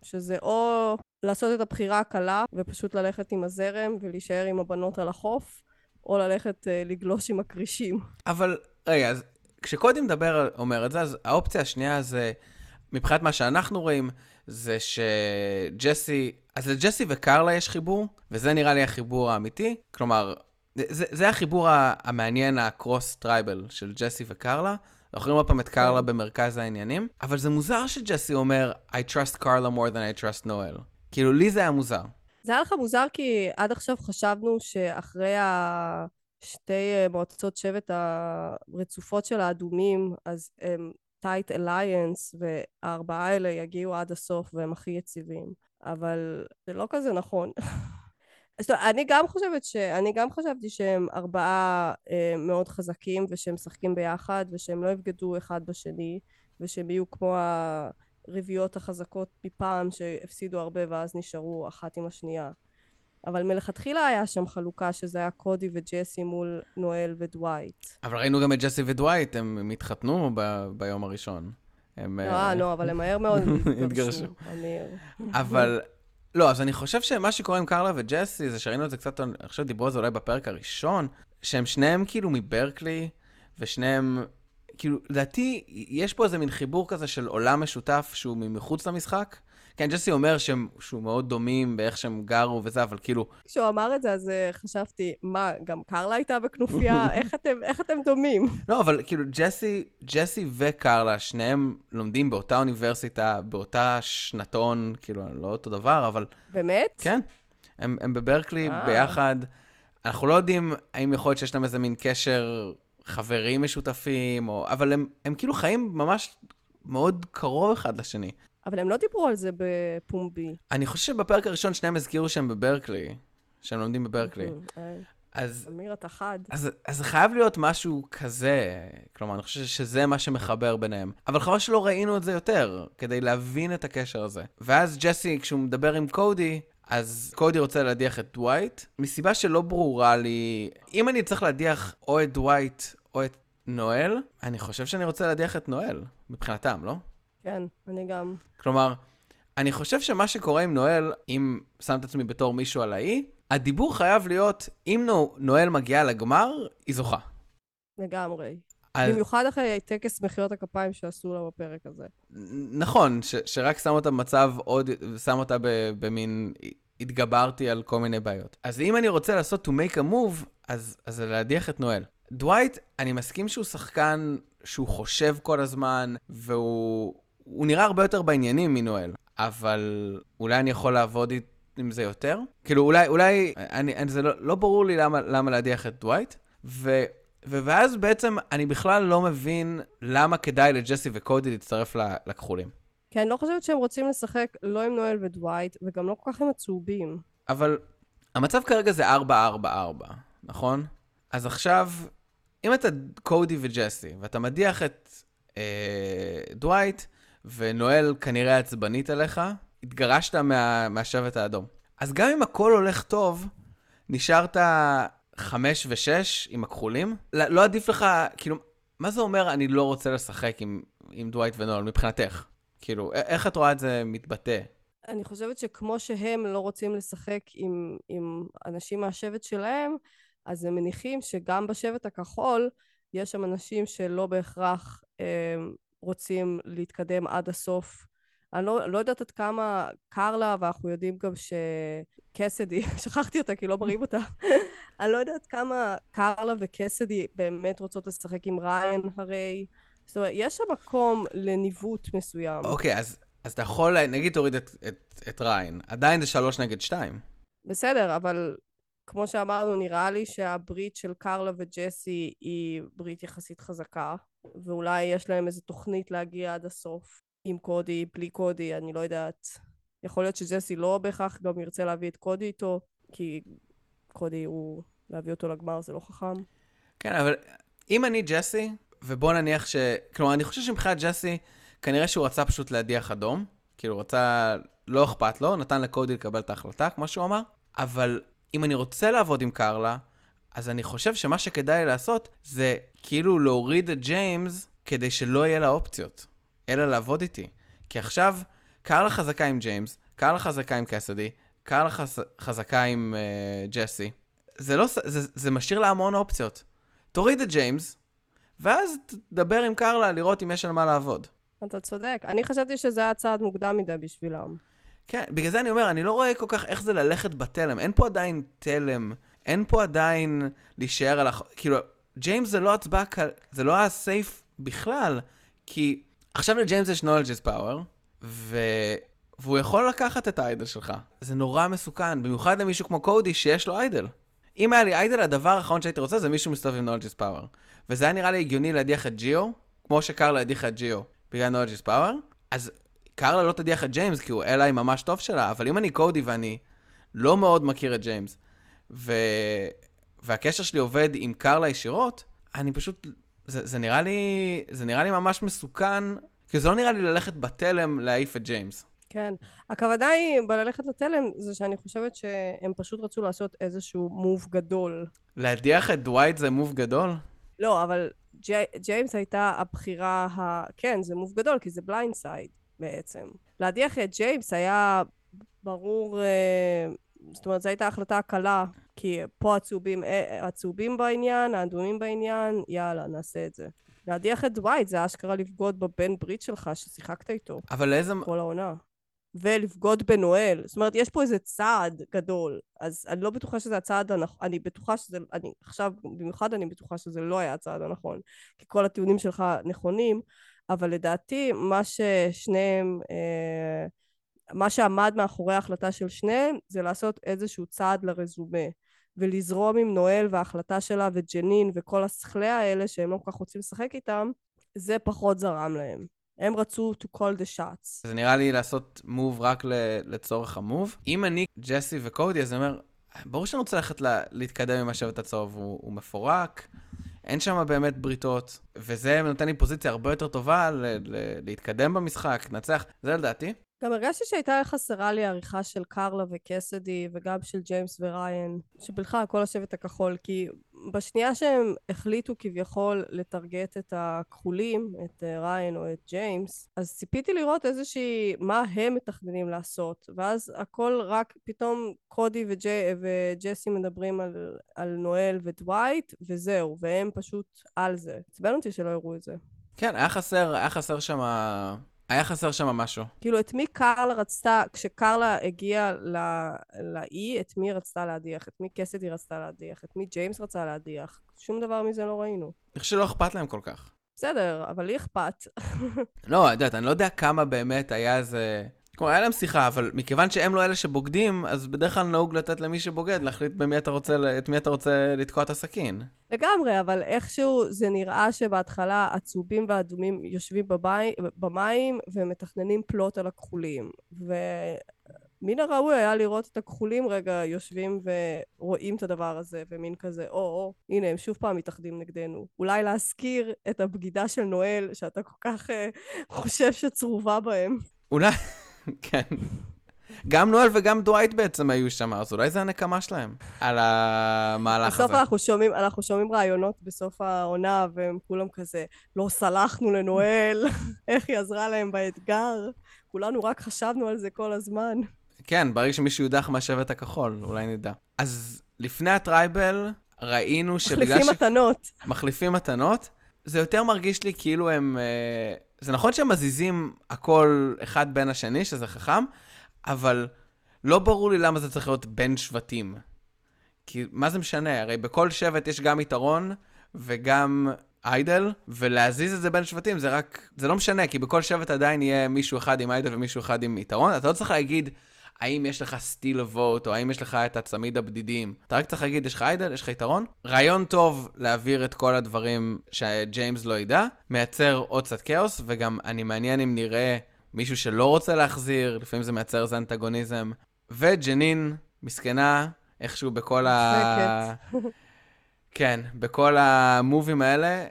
B: שזה או לעשות את הבחירה הקלה ופשוט ללכת עם הזרם ולהישאר עם הבנות על החוף, או ללכת אה, לגלוש עם הכרישים.
A: אבל, רגע, אז כשקודי מדבר, אומר את זה, אז האופציה השנייה זה, מבחינת מה שאנחנו רואים, זה שג'סי, אז לג'סי וקרלה יש חיבור, וזה נראה לי החיבור האמיתי. כלומר, זה, זה החיבור המעניין, ה cross tribal של ג'סי וקרלה. אנחנו רואים עוד פעם את קרלה כן. במרכז העניינים, אבל זה מוזר שג'סי אומר, I trust Carla more than I trust Noel. כאילו, לי זה היה מוזר.
B: זה היה לך מוזר כי עד עכשיו חשבנו שאחרי השתי אה, מועצות שבט הרצופות של האדומים, אז הם tight alliance, והארבעה האלה יגיעו עד הסוף והם הכי יציבים. אבל זה לא כזה נכון. אז טוב, אני גם חושבת ש... אני גם חשבתי שהם ארבעה אה, מאוד חזקים ושהם משחקים ביחד ושהם לא יבגדו אחד בשני ושהם יהיו כמו הרביעיות החזקות מפעם שהפסידו הרבה ואז נשארו אחת עם השנייה. אבל מלכתחילה היה שם חלוקה שזה היה קודי וג'סי מול נואל ודווייט.
A: אבל ראינו גם את ג'סי ודווייט, הם התחתנו ב- ביום הראשון.
B: הם... לא, אה, לא, אבל הם מהר מאוד התגרשו.
A: אבל... לא, אז אני חושב שמה שקורה עם קרלה וג'סי, זה שראינו את זה קצת, אני חושב שדיברו על זה אולי בפרק הראשון, שהם שניהם כאילו מברקלי, ושניהם, כאילו, לדעתי, יש פה איזה מין חיבור כזה של עולם משותף שהוא מחוץ למשחק, כן, ג'סי אומר שהם, שהוא מאוד דומים באיך שהם גרו וזה, אבל כאילו...
B: כשהוא אמר את זה, אז uh, חשבתי, מה, גם קרלה הייתה בכנופיה? איך, אתם, איך אתם דומים?
A: לא, אבל כאילו, ג'סי, ג'סי וקרלה, שניהם לומדים באותה אוניברסיטה, באותה שנתון, כאילו, לא אותו דבר, אבל...
B: באמת?
A: כן. הם, הם בברקלי אה. ביחד. אנחנו לא יודעים האם יכול להיות שיש להם איזה מין קשר חברים משותפים, או... אבל הם, הם כאילו חיים ממש מאוד קרוב אחד לשני.
B: אבל הם לא דיברו על זה בפומבי.
A: אני חושב שבפרק הראשון שניהם הזכירו שהם בברקלי, שהם לומדים בברקלי.
B: אה, אז... אמיר, אתה חד.
A: אז, אז זה חייב להיות משהו כזה, כלומר, אני חושב שזה מה שמחבר ביניהם. אבל חבל שלא ראינו את זה יותר, כדי להבין את הקשר הזה. ואז ג'סי, כשהוא מדבר עם קודי, אז קודי רוצה להדיח את דווייט, מסיבה שלא ברורה לי, אם אני צריך להדיח או את דווייט או את נואל, אני חושב שאני רוצה להדיח את נואל, מבחינתם, לא?
B: כן, אני גם.
A: כלומר, אני חושב שמה שקורה עם נואל, אם שם את עצמי בתור מישהו על האי, הדיבור חייב להיות, אם נואל מגיעה לגמר, היא זוכה.
B: לגמרי. אז... במיוחד אחרי טקס מחיאות הכפיים שעשו לה בפרק הזה.
A: נכון, ש- שרק שם אותה במצב עוד, שם אותה במין, התגברתי על כל מיני בעיות. אז אם אני רוצה לעשות to make a move, אז, אז להדיח את נואל. דווייט, אני מסכים שהוא שחקן שהוא חושב כל הזמן, והוא הוא נראה הרבה יותר בעניינים מנואל, אבל אולי אני יכול לעבוד עם זה יותר? כאילו, אולי, אולי, אני, אני, זה לא, לא ברור לי למה, למה להדיח את דווייט, ו... ואז בעצם אני בכלל לא מבין למה כדאי לג'סי וקודי להצטרף לכחולים.
B: כי אני לא חושבת שהם רוצים לשחק לא עם נואל ודווייט, וגם לא כל כך עם הצהובים.
A: אבל המצב כרגע זה 4-4-4, נכון? אז עכשיו, אם אתה קודי וג'סי, ואתה מדיח את אה, דווייט, ונואל כנראה עצבנית עליך, התגרשת מה, מהשבט האדום. אז גם אם הכל הולך טוב, נשארת חמש ושש עם הכחולים? לא, לא עדיף לך, כאילו, מה זה אומר אני לא רוצה לשחק עם, עם דווייט ונואל מבחינתך? כאילו, איך את רואה את זה מתבטא?
B: אני חושבת שכמו שהם לא רוצים לשחק עם, עם אנשים מהשבט שלהם, אז הם מניחים שגם בשבט הכחול יש שם אנשים שלא בהכרח אה, רוצים להתקדם עד הסוף. אני לא, לא יודעת עד כמה קר לה, ואנחנו יודעים גם שקסדי, שכחתי אותה כי לא מראים אותה, אני לא יודעת כמה קר לה וקסדי באמת רוצות לשחק עם ריין הרי. זאת אומרת, יש שם מקום לניווט מסוים.
A: אוקיי, okay, אז, אז אתה יכול, נגיד תוריד את, את, את ריין, עדיין זה שלוש נגד שתיים.
B: בסדר, אבל כמו שאמרנו, נראה לי שהברית של קרלה וג'סי היא ברית יחסית חזקה, ואולי יש להם איזו תוכנית להגיע עד הסוף עם קודי, בלי קודי, אני לא יודעת. יכול להיות שג'סי לא בהכרח גם ירצה להביא את קודי איתו, כי קודי הוא... להביא אותו לגמר זה לא חכם.
A: כן, אבל אם אני ג'סי, ובוא נניח ש... כלומר, אני חושב שמבחינת ג'סי, כנראה שהוא רצה פשוט להדיח אדום. כאילו, רצה... לא אכפת לו, נתן לקודי לקבל את ההחלטה, כמו שהוא אמר. אבל אם אני רוצה לעבוד עם קרלה, אז אני חושב שמה שכדאי לעשות זה כאילו להוריד את ג'יימס כדי שלא יהיה לה אופציות, אלא לעבוד איתי. כי עכשיו, קרלה חזקה עם ג'יימס, קרלה חזקה עם קסדי, קרלה חז... חזקה עם uh, ג'סי. זה, לא, זה, זה משאיר לה המון אופציות. תוריד את ג'יימס, ואז תדבר עם קרלה לראות אם יש על מה לעבוד.
B: אתה צודק. אני חשבתי שזה היה צעד מוקדם מדי בשבילם.
A: כן, בגלל זה אני אומר, אני לא רואה כל כך איך זה ללכת בתלם. אין פה עדיין תלם, אין פה עדיין להישאר על הח... כאילו, ג'יימס זה לא הצבעה, קל... זה לא היה safe בכלל, כי עכשיו לג'יימס יש knowledge is power, ו... והוא יכול לקחת את ה idol שלך. זה נורא מסוכן, במיוחד למישהו כמו קודי שיש לו idol. אם היה לי idol, הדבר האחרון שהייתי רוצה זה מישהו מסתובב עם knowledge is power. וזה היה נראה לי הגיוני להדיח את ג'יו, כמו שקרלה הדיחה את ג'יו בגלל knowledge is power, אז קרלה לא תדיח את ג'יימס כי הוא אליי ממש טוב שלה, אבל אם אני קודי ואני לא מאוד מכיר את ג'יימס, ו... והקשר שלי עובד עם קרלה ישירות, אני פשוט, זה, זה, נראה לי, זה נראה לי ממש מסוכן, כי זה לא נראה לי ללכת בתלם להעיף את ג'יימס.
B: כן. הכוונה היא, בללכת לתלם, זה שאני חושבת שהם פשוט רצו לעשות איזשהו מוב גדול.
A: להדיח את דווייט זה מוב גדול?
B: לא, אבל ג'י, ג'יימס הייתה הבחירה ה... כן, זה move גדול, כי זה blindside בעצם. להדיח את ג'יימס היה ברור, אה, זאת אומרת, זו הייתה החלטה קלה, כי פה הצהובים, אה, הצהובים בעניין, האדומים בעניין, יאללה, נעשה את זה. להדיח את דווייט זה אשכרה לבגוד בבן ברית שלך ששיחקת איתו.
A: אבל לאיזה...
B: כל העונה. ולבגוד בנואל. זאת אומרת, יש פה איזה צעד גדול. אז אני לא בטוחה שזה הצעד הנכון, אני בטוחה שזה, אני עכשיו, במיוחד אני בטוחה שזה לא היה הצעד הנכון, כי כל הטיעונים שלך נכונים, אבל לדעתי, מה ששניהם, אה, מה שעמד מאחורי ההחלטה של שניהם, זה לעשות איזשהו צעד לרזומה. ולזרום עם נואל וההחלטה שלה וג'נין וכל השכלי האלה שהם לא כל כך רוצים לשחק איתם, זה פחות זרם להם. הם רצו to call the shots.
A: זה נראה לי לעשות מוב רק לצורך המוב. אם אני ג'סי וקודי, אז אני אומר, ברור שאני רוצה ללכת לה, להתקדם עם השבט הצהוב, הוא, הוא מפורק, אין שם באמת בריתות, וזה נותן לי פוזיציה הרבה יותר טובה ל- ל- להתקדם במשחק, לנצח, זה לדעתי.
B: גם הרגשתי שהייתה חסרה לי עריכה של קרלה וקסדי, וגם של ג'יימס וריין, שבכלל כל השבט הכחול, כי בשנייה שהם החליטו כביכול לטרגט את הכחולים, את אה, ריין או את ג'יימס, אז ציפיתי לראות איזושהי, מה הם מתכננים לעשות, ואז הכל רק, פתאום קודי וג'י, וג'סי מדברים על, על נואל ודווייט, וזהו, והם פשוט על זה. עצבן אותי שלא הראו את זה.
A: כן, היה חסר, היה חסר שם... היה חסר שם משהו.
B: כאילו, את מי קרלה רצתה, כשקרלה הגיעה לאי, את מי רצתה להדיח? את מי קסדי רצתה להדיח? את מי ג'יימס רצה להדיח? שום דבר מזה לא ראינו.
A: אני חושב שלא אכפת להם כל כך.
B: בסדר, אבל לי אכפת.
A: לא, את יודעת, אני לא יודע כמה באמת היה איזה... כלומר, היה להם שיחה, אבל מכיוון שהם לא אלה שבוגדים, אז בדרך כלל נהוג לתת למי שבוגד להחליט במי אתה רוצה, את מי אתה רוצה לתקוע את הסכין.
B: לגמרי, אבל איכשהו זה נראה שבהתחלה הצהובים והאדומים יושבים בבי, במים ומתכננים פלוט על הכחולים. ומן הראוי היה לראות את הכחולים רגע יושבים ורואים את הדבר הזה, ומין כזה, או-או, הנה, הם שוב פעם מתאחדים נגדנו. אולי להזכיר את הבגידה של נואל, שאתה כל כך uh, חושב שצרובה בהם.
A: אולי... כן. גם נואל וגם דווייט בעצם היו שם, אז אולי זה הנקמה שלהם על המהלך
B: הזה.
A: בסוף
B: אנחנו שומעים, אנחנו שומעים רעיונות בסוף העונה, והם כולם כזה, לא סלחנו לנואל, איך היא עזרה להם באתגר. כולנו רק חשבנו על זה כל הזמן.
A: כן, ברגע שמישהו יודח מהשבט הכחול, אולי נדע. אז לפני הטרייבל, ראינו שבגלל
B: ש... מחליפים מתנות.
A: מחליפים מתנות. זה יותר מרגיש לי כאילו הם... אה, זה נכון שהם מזיזים הכל אחד בין השני, שזה חכם, אבל לא ברור לי למה זה צריך להיות בין שבטים. כי מה זה משנה? הרי בכל שבט יש גם יתרון וגם איידל, ולהזיז את זה בין שבטים זה רק... זה לא משנה, כי בכל שבט עדיין יהיה מישהו אחד עם איידל ומישהו אחד עם יתרון. אתה לא צריך להגיד... האם יש לך סטיל אבוט, או האם יש לך את הצמיד הבדידים. אתה רק צריך להגיד, יש לך איידל, יש לך יתרון. רעיון טוב להעביר את כל הדברים שג'יימס לא ידע, מייצר עוד קצת כאוס, וגם אני מעניין אם נראה מישהו שלא רוצה להחזיר, לפעמים זה מייצר איזה אנטגוניזם. וג'נין, מסכנה, איכשהו בכל ה... כן, בכל המובים האלה,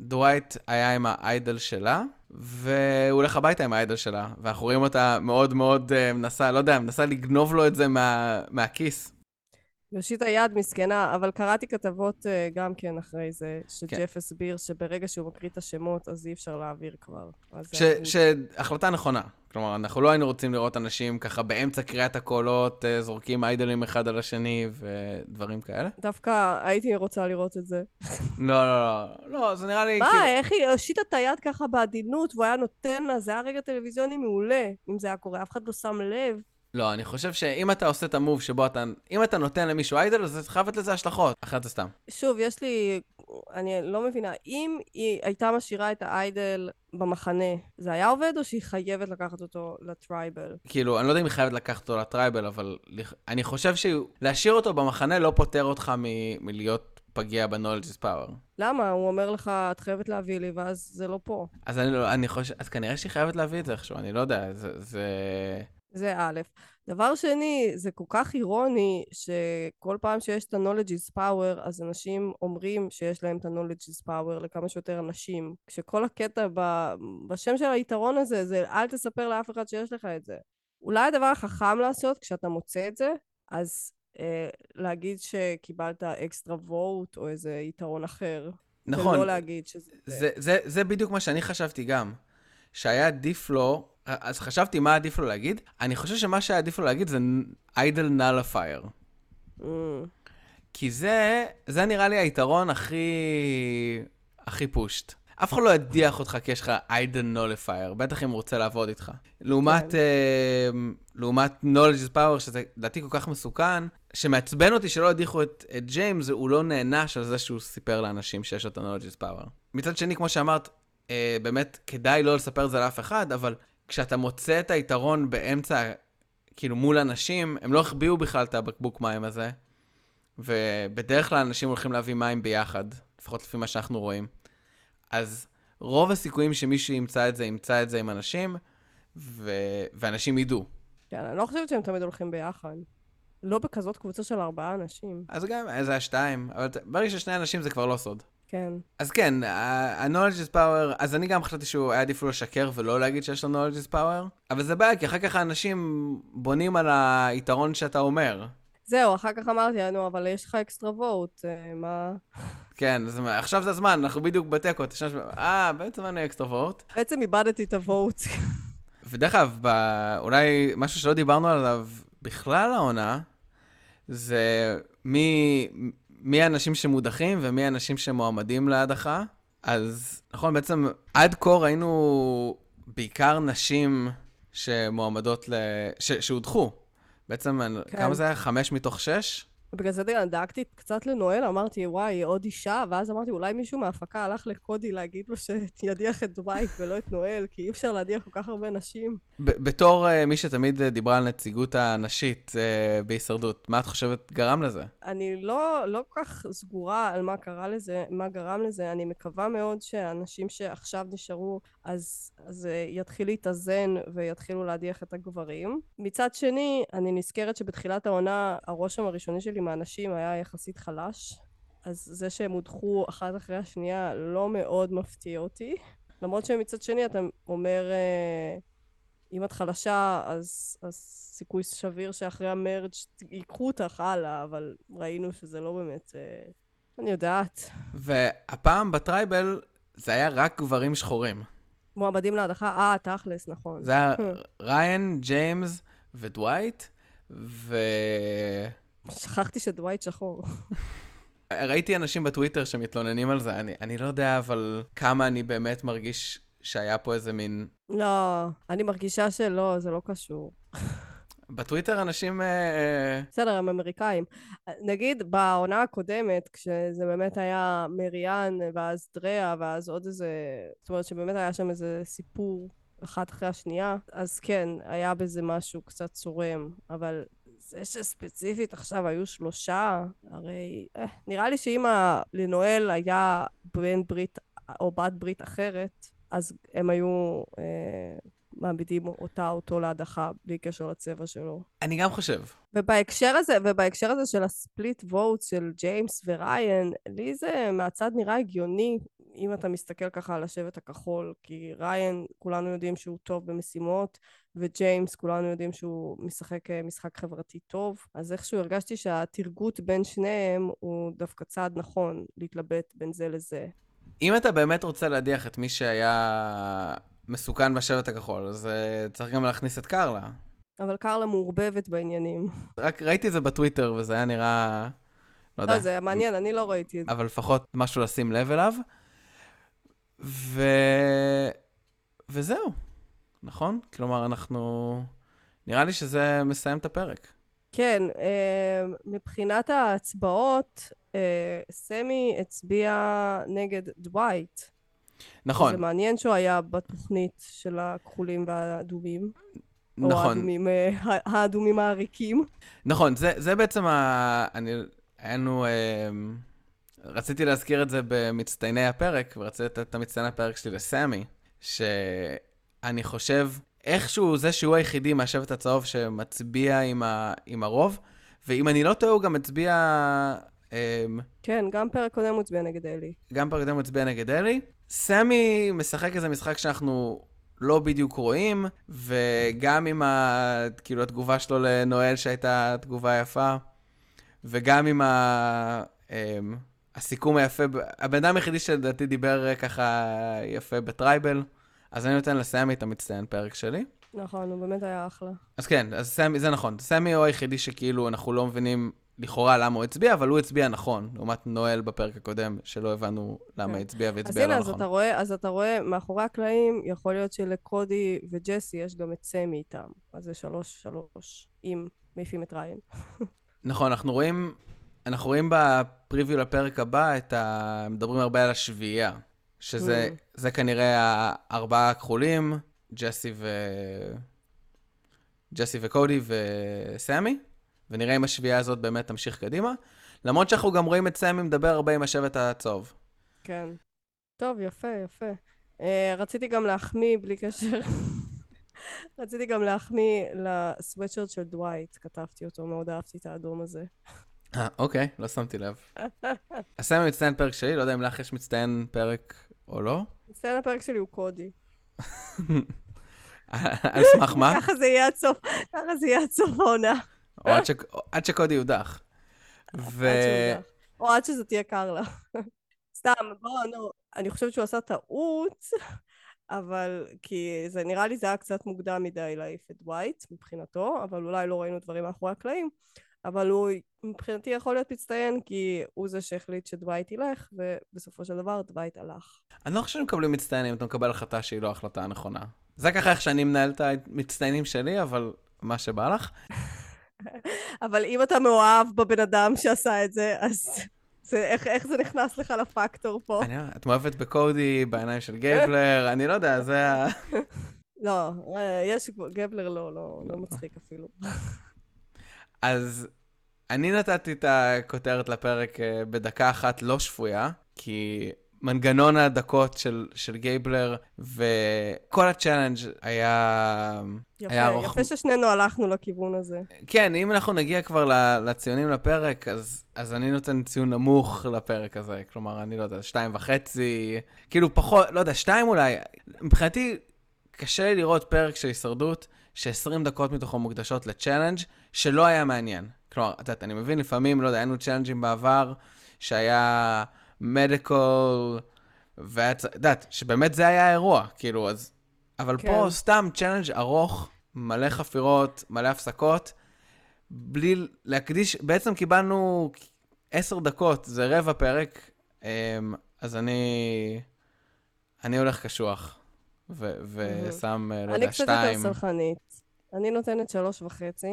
A: דווייט היה עם האיידל שלה, והוא הולך הביתה עם האיידל שלה, ואנחנו רואים אותה מאוד מאוד uh, מנסה, לא יודע, מנסה לגנוב לו את זה מה, מהכיס.
B: יושיט היד מסכנה, אבל קראתי כתבות אה, גם כן אחרי זה, שג'ף
A: כן.
B: הסביר שברגע שהוא מקריא את השמות, אז אי אפשר להעביר כבר.
A: ש-
B: אני-
A: שהחלטה נכונה. כלומר, אנחנו לא היינו רוצים לראות אנשים ככה באמצע קריאת הקולות, אה, זורקים איידלים אחד על השני ודברים כאלה.
B: דווקא הייתי רוצה לראות את זה.
A: לא, לא, לא, לא, זה נראה לי
B: מה,
A: כאילו...
B: איך היא הושיטה את היד ככה בעדינות, והוא היה נותן לה, זה היה רגע טלוויזיוני מעולה, אם זה היה קורה, אף אחד לא שם לב.
A: לא, אני חושב שאם אתה עושה את המוב שבו אתה... אם אתה נותן למישהו איידל, אז חייב להיות לזה השלכות. אחרת זה סתם.
B: שוב, יש לי... אני לא מבינה, אם היא הייתה משאירה את ה idol במחנה, זה היה עובד או שהיא חייבת לקחת אותו ל tribal?
A: כאילו, אני לא יודע אם היא חייבת לקחת אותו ל tribal, אבל אני חושב שלהשאיר אותו במחנה לא פוטר אותך מ- מלהיות פגיע is power.
B: למה? הוא אומר לך, את חייבת להביא לי, ואז זה לא פה.
A: אז אני לא, אני חושב, אז כנראה שהיא חייבת להביא את זה איכשהו, אני לא יודע, זה... זה...
B: זה א'. דבר שני, זה כל כך אירוני שכל פעם שיש את ה knowledge is power, אז אנשים אומרים שיש להם את ה knowledge is power לכמה שיותר אנשים. כשכל הקטע ב... בשם של היתרון הזה, זה אל תספר לאף אחד שיש לך את זה. אולי הדבר החכם לעשות כשאתה מוצא את זה, אז אה, להגיד שקיבלת אקסטרה וואט או איזה יתרון אחר.
A: נכון,
B: ולא להגיד שזה...
A: זה, זה, זה בדיוק מה שאני חשבתי גם. שהיה עדיף לו, אז חשבתי מה עדיף לו להגיד, אני חושב שמה שהיה עדיף לו להגיד זה idle nullifier.
B: Mm,
A: כי זה, זה נראה לי היתרון הכי, הכי פושט. אף אחד לא ידיח אותך כי יש לך idle nullifier, בטח אם הוא רוצה לעבוד איתך. לעומת,
B: כן.
A: אה, לעומת knowledge is power, שזה לדעתי כל כך מסוכן, שמעצבן אותי שלא הדיחו את, את ג'יימס, הוא לא נענש על זה שהוא סיפר לאנשים שיש לו את ה-knowledge is power. מצד שני, כמו שאמרת, אה, באמת כדאי לא לספר את זה לאף אחד, אבל כשאתה מוצא את היתרון באמצע, כאילו מול אנשים, הם לא החביאו בכלל את הבקבוק מים הזה, ובדרך כלל אנשים הולכים להביא מים ביחד, לפחות לפי מה שאנחנו רואים. אז רוב הסיכויים שמישהו ימצא את זה, ימצא את זה עם אנשים, ו... ואנשים ידעו.
B: כן, אני לא חושבת שהם תמיד הולכים ביחד. לא בכזאת קבוצה של ארבעה אנשים.
A: אז גם, זה היה שתיים, אבל ברגע ששני אנשים זה כבר לא סוד.
B: כן.
A: אז כן, ה-knowledge is power, אז אני גם חשבתי שהוא היה עדיף לו לשקר ולא להגיד שיש לו knowledge is power, אבל זה בעיה, כי אחר כך האנשים בונים על היתרון שאתה אומר.
B: זהו, אחר כך אמרתי, נו, אבל יש לך אקסטרה וואט, אה, מה...
A: כן, אז עכשיו זה הזמן, אנחנו בדיוק בתיקו, שם, אה, בעצם לי אקסטרה וורט.
B: בעצם איבדתי את הוואט.
A: ודרך אגב, אולי משהו שלא דיברנו עליו בכלל העונה, זה מי, מי האנשים שמודחים ומי האנשים שמועמדים להדחה. אז נכון, בעצם עד כה ראינו בעיקר נשים שמועמדות ל... ש... שהודחו. בעצם,
B: כן.
A: כמה זה היה? חמש מתוך שש?
B: בגלל זה דאגתי קצת לנואל, אמרתי, וואי, עוד אישה, ואז אמרתי, אולי מישהו מההפקה הלך לקודי להגיד לו שידיח את דווייט ולא את נואל, כי אי אפשר להדיח כל כך הרבה נשים.
A: בתור uh, מי שתמיד uh, דיברה על נציגות הנשית uh, בהישרדות, מה את חושבת גרם לזה?
B: אני לא, לא כל כך סגורה על מה קרה לזה, מה גרם לזה. אני מקווה מאוד שהאנשים שעכשיו נשארו, אז זה יתחיל להתאזן ויתחילו להדיח את הגברים. מצד שני, אני נזכרת שבתחילת העונה, הרושם הראשוני שלי מהנשים היה יחסית חלש. אז זה שהם הודחו אחת אחרי השנייה לא מאוד מפתיע אותי. למרות שמצד שני אתה אומר, אה, אם את חלשה, אז, אז סיכוי סביר שאחרי ה merge ייקחו אותך הלאה, אבל ראינו שזה לא באמת... אה, אני יודעת.
A: והפעם ב tribal זה היה רק גברים שחורים.
B: מועמדים להדחה, אה, תכלס, נכון.
A: זה היה ריין, ג'יימס ודווייט,
B: שכחתי שדווייט שחור.
A: וראיתי אנשים בטוויטר שמתלוננים על זה, אני, אני לא יודע אבל כמה אני באמת מרגיש שהיה פה איזה מין...
B: לא, אני מרגישה שלא, זה לא קשור.
A: בטוויטר אנשים... אה,
B: בסדר, הם אמריקאים. נגיד בעונה הקודמת, כשזה באמת היה מריאן, ואז דריה, ואז עוד איזה... זאת אומרת שבאמת היה שם איזה סיפור אחת אחרי השנייה, אז כן, היה בזה משהו קצת צורם, אבל זה שספציפית עכשיו היו שלושה, הרי אה, נראה לי שאם לנואל היה בן ברית או בת ברית אחרת, אז הם היו אה, מעמידים אותה, אותו להדחה, בלי קשר לצבע שלו.
A: אני גם חושב.
B: ובהקשר הזה, ובהקשר הזה של הספליט ווט של ג'יימס וריין, לי זה מהצד נראה הגיוני. אם אתה מסתכל ככה על השבט הכחול, כי ריין, כולנו יודעים שהוא טוב במשימות, וג'יימס, כולנו יודעים שהוא משחק אה, משחק חברתי טוב, אז איכשהו הרגשתי שהתרגות בין שניהם הוא דווקא צעד נכון להתלבט בין זה לזה.
A: אם אתה באמת רוצה להדיח את מי שהיה מסוכן בשבט הכחול, אז uh, צריך גם להכניס את קרלה.
B: אבל קרלה מעורבבת בעניינים.
A: רק ראיתי את זה בטוויטר, וזה היה נראה... לא יודע.
B: לא, זה היה מעניין, אני לא ראיתי את זה.
A: אבל לפחות משהו לשים לב אליו. ו... וזהו, נכון? כלומר, אנחנו... נראה לי שזה מסיים את הפרק.
B: כן, אה, מבחינת ההצבעות, אה, סמי הצביע נגד דווייט.
A: נכון.
B: זה מעניין שהוא היה בתוכנית של הכחולים והאדומים. או
A: נכון.
B: האדומים, אה, האדומים העריקים.
A: נכון, זה, זה בעצם ה... אני... היינו... רציתי להזכיר את זה במצטייני הפרק, ורציתי לתת את המצטייני הפרק שלי לסמי, שאני חושב, איכשהו זה שהוא היחידי מהשבט הצהוב שמצביע עם, ה... עם הרוב, ואם אני לא טועה, הוא גם הצביע... אה,
B: כן, גם פרק קודם הוא הצביע נגד אלי.
A: גם פרק קודם הוא הצביע נגד אלי. סמי משחק איזה משחק שאנחנו לא בדיוק רואים, וגם עם ה... כאילו התגובה שלו לנואל שהייתה תגובה יפה, וגם עם ה... אמ, הסיכום היפה, הבן אדם היחידי שלדעתי דיבר ככה יפה ב tribal, אז אני נותן לסמי את המצטיין פרק שלי.
B: נכון, הוא באמת היה אחלה.
A: אז כן, אז סמי, זה נכון. סמי הוא היחידי שכאילו אנחנו לא מבינים לכאורה למה הוא הצביע, אבל הוא הצביע נכון, לעומת נואל בפרק הקודם, שלא הבנו למה
B: כן.
A: הצביע
B: אז
A: והצביע
B: הנה,
A: לא
B: אז
A: נכון.
B: אתה רואה, אז אתה רואה, מאחורי הקלעים, יכול להיות שלקודי וג'סי יש גם את סמי איתם. אז זה שלוש, שלוש, אם מעיפים את ריין.
A: נכון, אנחנו רואים, אנחנו רואים בפריוויו לפרק הבא את ה... מדברים הרבה על השביעייה, שזה
B: Mm.
A: זה כנראה הארבעה הכחולים, ג'סי ו... ג'סי וקודי וסמי, ונראה אם השביעייה הזאת באמת תמשיך קדימה. למרות שאנחנו גם רואים את סמי מדבר הרבה עם השבט הצהוב.
B: כן. טוב, יפה, יפה. Uh, רציתי גם להחמיא, בלי קשר, רציתי גם להחמיא לסוואטשרט של דווייט, כתבתי אותו, מאוד אהבתי את האדום הזה.
A: אה, אוקיי, לא שמתי לב. סמי מצטיין פרק שלי, לא יודע אם לך יש מצטיין פרק או לא.
B: מצטיין הפרק שלי הוא קודי.
A: על סמך מה?
B: ככה זה יהיה עד סוף, ככה זה יהיה עד סוף העונה.
A: או עד שקודי יודח. ו...
B: או עד שזה תהיה קרלה. סתם, בוא, נו, אני חושבת שהוא עשה טעות, אבל כי זה נראה לי זה היה קצת מוקדם מדי להעיף את דווייט מבחינתו, אבל אולי לא ראינו דברים מאחורי הקלעים, אבל הוא מבחינתי יכול להיות מצטיין כי הוא זה שהחליט שדווייט ילך, ובסופו של דבר דווייט הלך.
A: אני לא חושב שמקבלים מצטיינים, אתה מקבל החלטה שהיא לא ההחלטה הנכונה. זה ככה איך שאני מנהל את המצטיינים שלי, אבל מה שבא לך.
B: אבל אם אתה מאוהב בבן אדם שעשה את זה, אז זה, איך, איך זה נכנס לך לפקטור פה?
A: אני, את מאוהבת בקודי, בעיניים של גייבלר, אני לא יודע, זה ה...
B: לא, אה, יש, גייבלר לא, לא, לא מצחיק אפילו.
A: אז אני נתתי את הכותרת לפרק אה, בדקה אחת לא שפויה, כי מנגנון הדקות של, של גייבלר וכל ה challenge היה...
B: יפה,
A: היה ארוך.
B: יפה ששנינו הלכנו לכיוון הזה.
A: כן, אם אנחנו נגיע כבר לציונים לפרק, אז, אז אני נותן ציון נמוך לפרק הזה. כלומר, אני לא יודע, שתיים וחצי, כאילו פחות, לא יודע, שתיים אולי. מבחינתי, קשה לי לראות פרק של הישרדות, ש-20 דקות מתוכו מוקדשות ל challenge שלא היה מעניין. כלומר, את יודעת, אני מבין, לפעמים, לא יודע, היו challenge ים בעבר, שהיה medical, והיה, צ- את יודעת, שבאמת זה היה האירוע, כאילו, אז... אבל
B: כן.
A: פה סתם challenge ארוך, מלא חפירות, מלא הפסקות, בלי להקדיש, בעצם קיבלנו עשר דקות, זה רבע פרק, אמ, אז אני, אני הולך קשוח, ושם, אה, לא
B: אני
A: יודע,
B: קצת יותר
A: שתיים.
B: סלחנית. אני נותנת שלוש וחצי,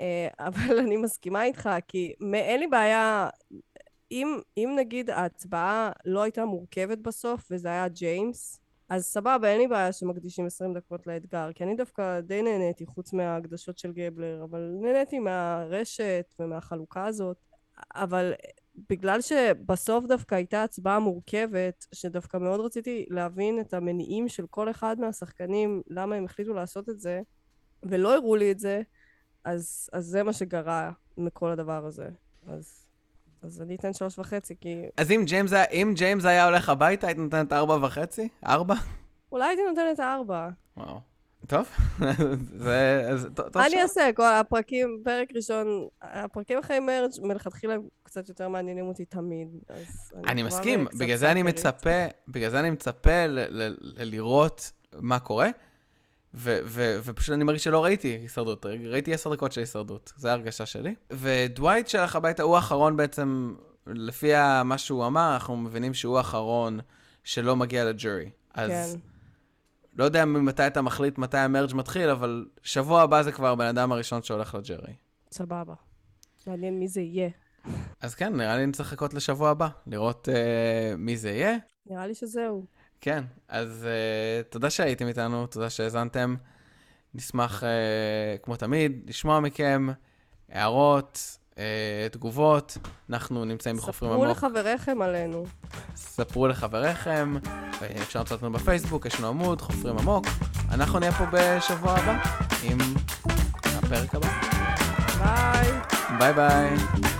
B: אבל אני מסכימה איתך, כי אין לי בעיה, אם, אם נגיד ההצבעה לא הייתה מורכבת בסוף, וזה היה ג'יימס, אז סבבה, אין לי בעיה שמקדישים 20 דקות לאתגר, כי אני דווקא די נהניתי, חוץ מההקדשות של גבלר, אבל נהניתי מהרשת ומהחלוקה הזאת. אבל בגלל שבסוף דווקא הייתה הצבעה מורכבת, שדווקא מאוד רציתי להבין את המניעים של כל אחד מהשחקנים, למה הם החליטו לעשות את זה, ולא הראו לי את זה, אז, אז זה מה שגרע מכל הדבר הזה. אז אז אני אתן שלוש וחצי, כי
A: אז אם ג'יימס, היה- אם ג'יימס היה הולך הביתה, היית נותנת ארבע וחצי? ארבע?
B: אולי הייתי נותנת ארבע.
A: וואו. טוב, זה... אז טוב
B: אני אעשה? כל הפרקים, פרק ראשון, הפרקים אחרי מרג' מלכתחילה קצת יותר מעניינים אותי תמיד.
A: אני מסכים, בגלל זה אני. מצפה, בגלל זה אני מצפה ל- ל- ל- לראות מה קורה, ו- ו- ופשוט אני מרגיש שלא ראיתי הישרדות, ראיתי עשר דקות של הישרדות, זו ההרגשה שלי. ודווייט שהלך הביתה, הוא האחרון בעצם, לפי מה שהוא אמר, אנחנו מבינים שהוא האחרון שלא מגיע לג'ורי. אז
B: כן.
A: לא יודע ממתי אתה מחליט מתי המרג' מתחיל, אבל שבוע הבא זה כבר הבן אדם הראשון שהולך לג'רי.
B: סבבה. מעניין מי זה יהיה.
A: אז כן, נראה לי נצטרך לחכות לשבוע הבא, לראות uh, מי זה יהיה.
B: נראה לי שזהו.
A: כן, אז uh, תודה שהייתם איתנו, תודה שהאזנתם. נשמח, uh, כמו תמיד, לשמוע מכם הערות, uh, תגובות. אנחנו נמצאים בחופרים
B: ספרו
A: עמוק.
B: לחבריכם עלינו.
A: ספרו לחבריכם, אפשר למצוא אותנו בפייסבוק, יש לנו עמוד, חופרים עמוק. אנחנו נהיה פה בשבוע הבא עם הפרק הבא.
B: ביי.
A: ביי ביי.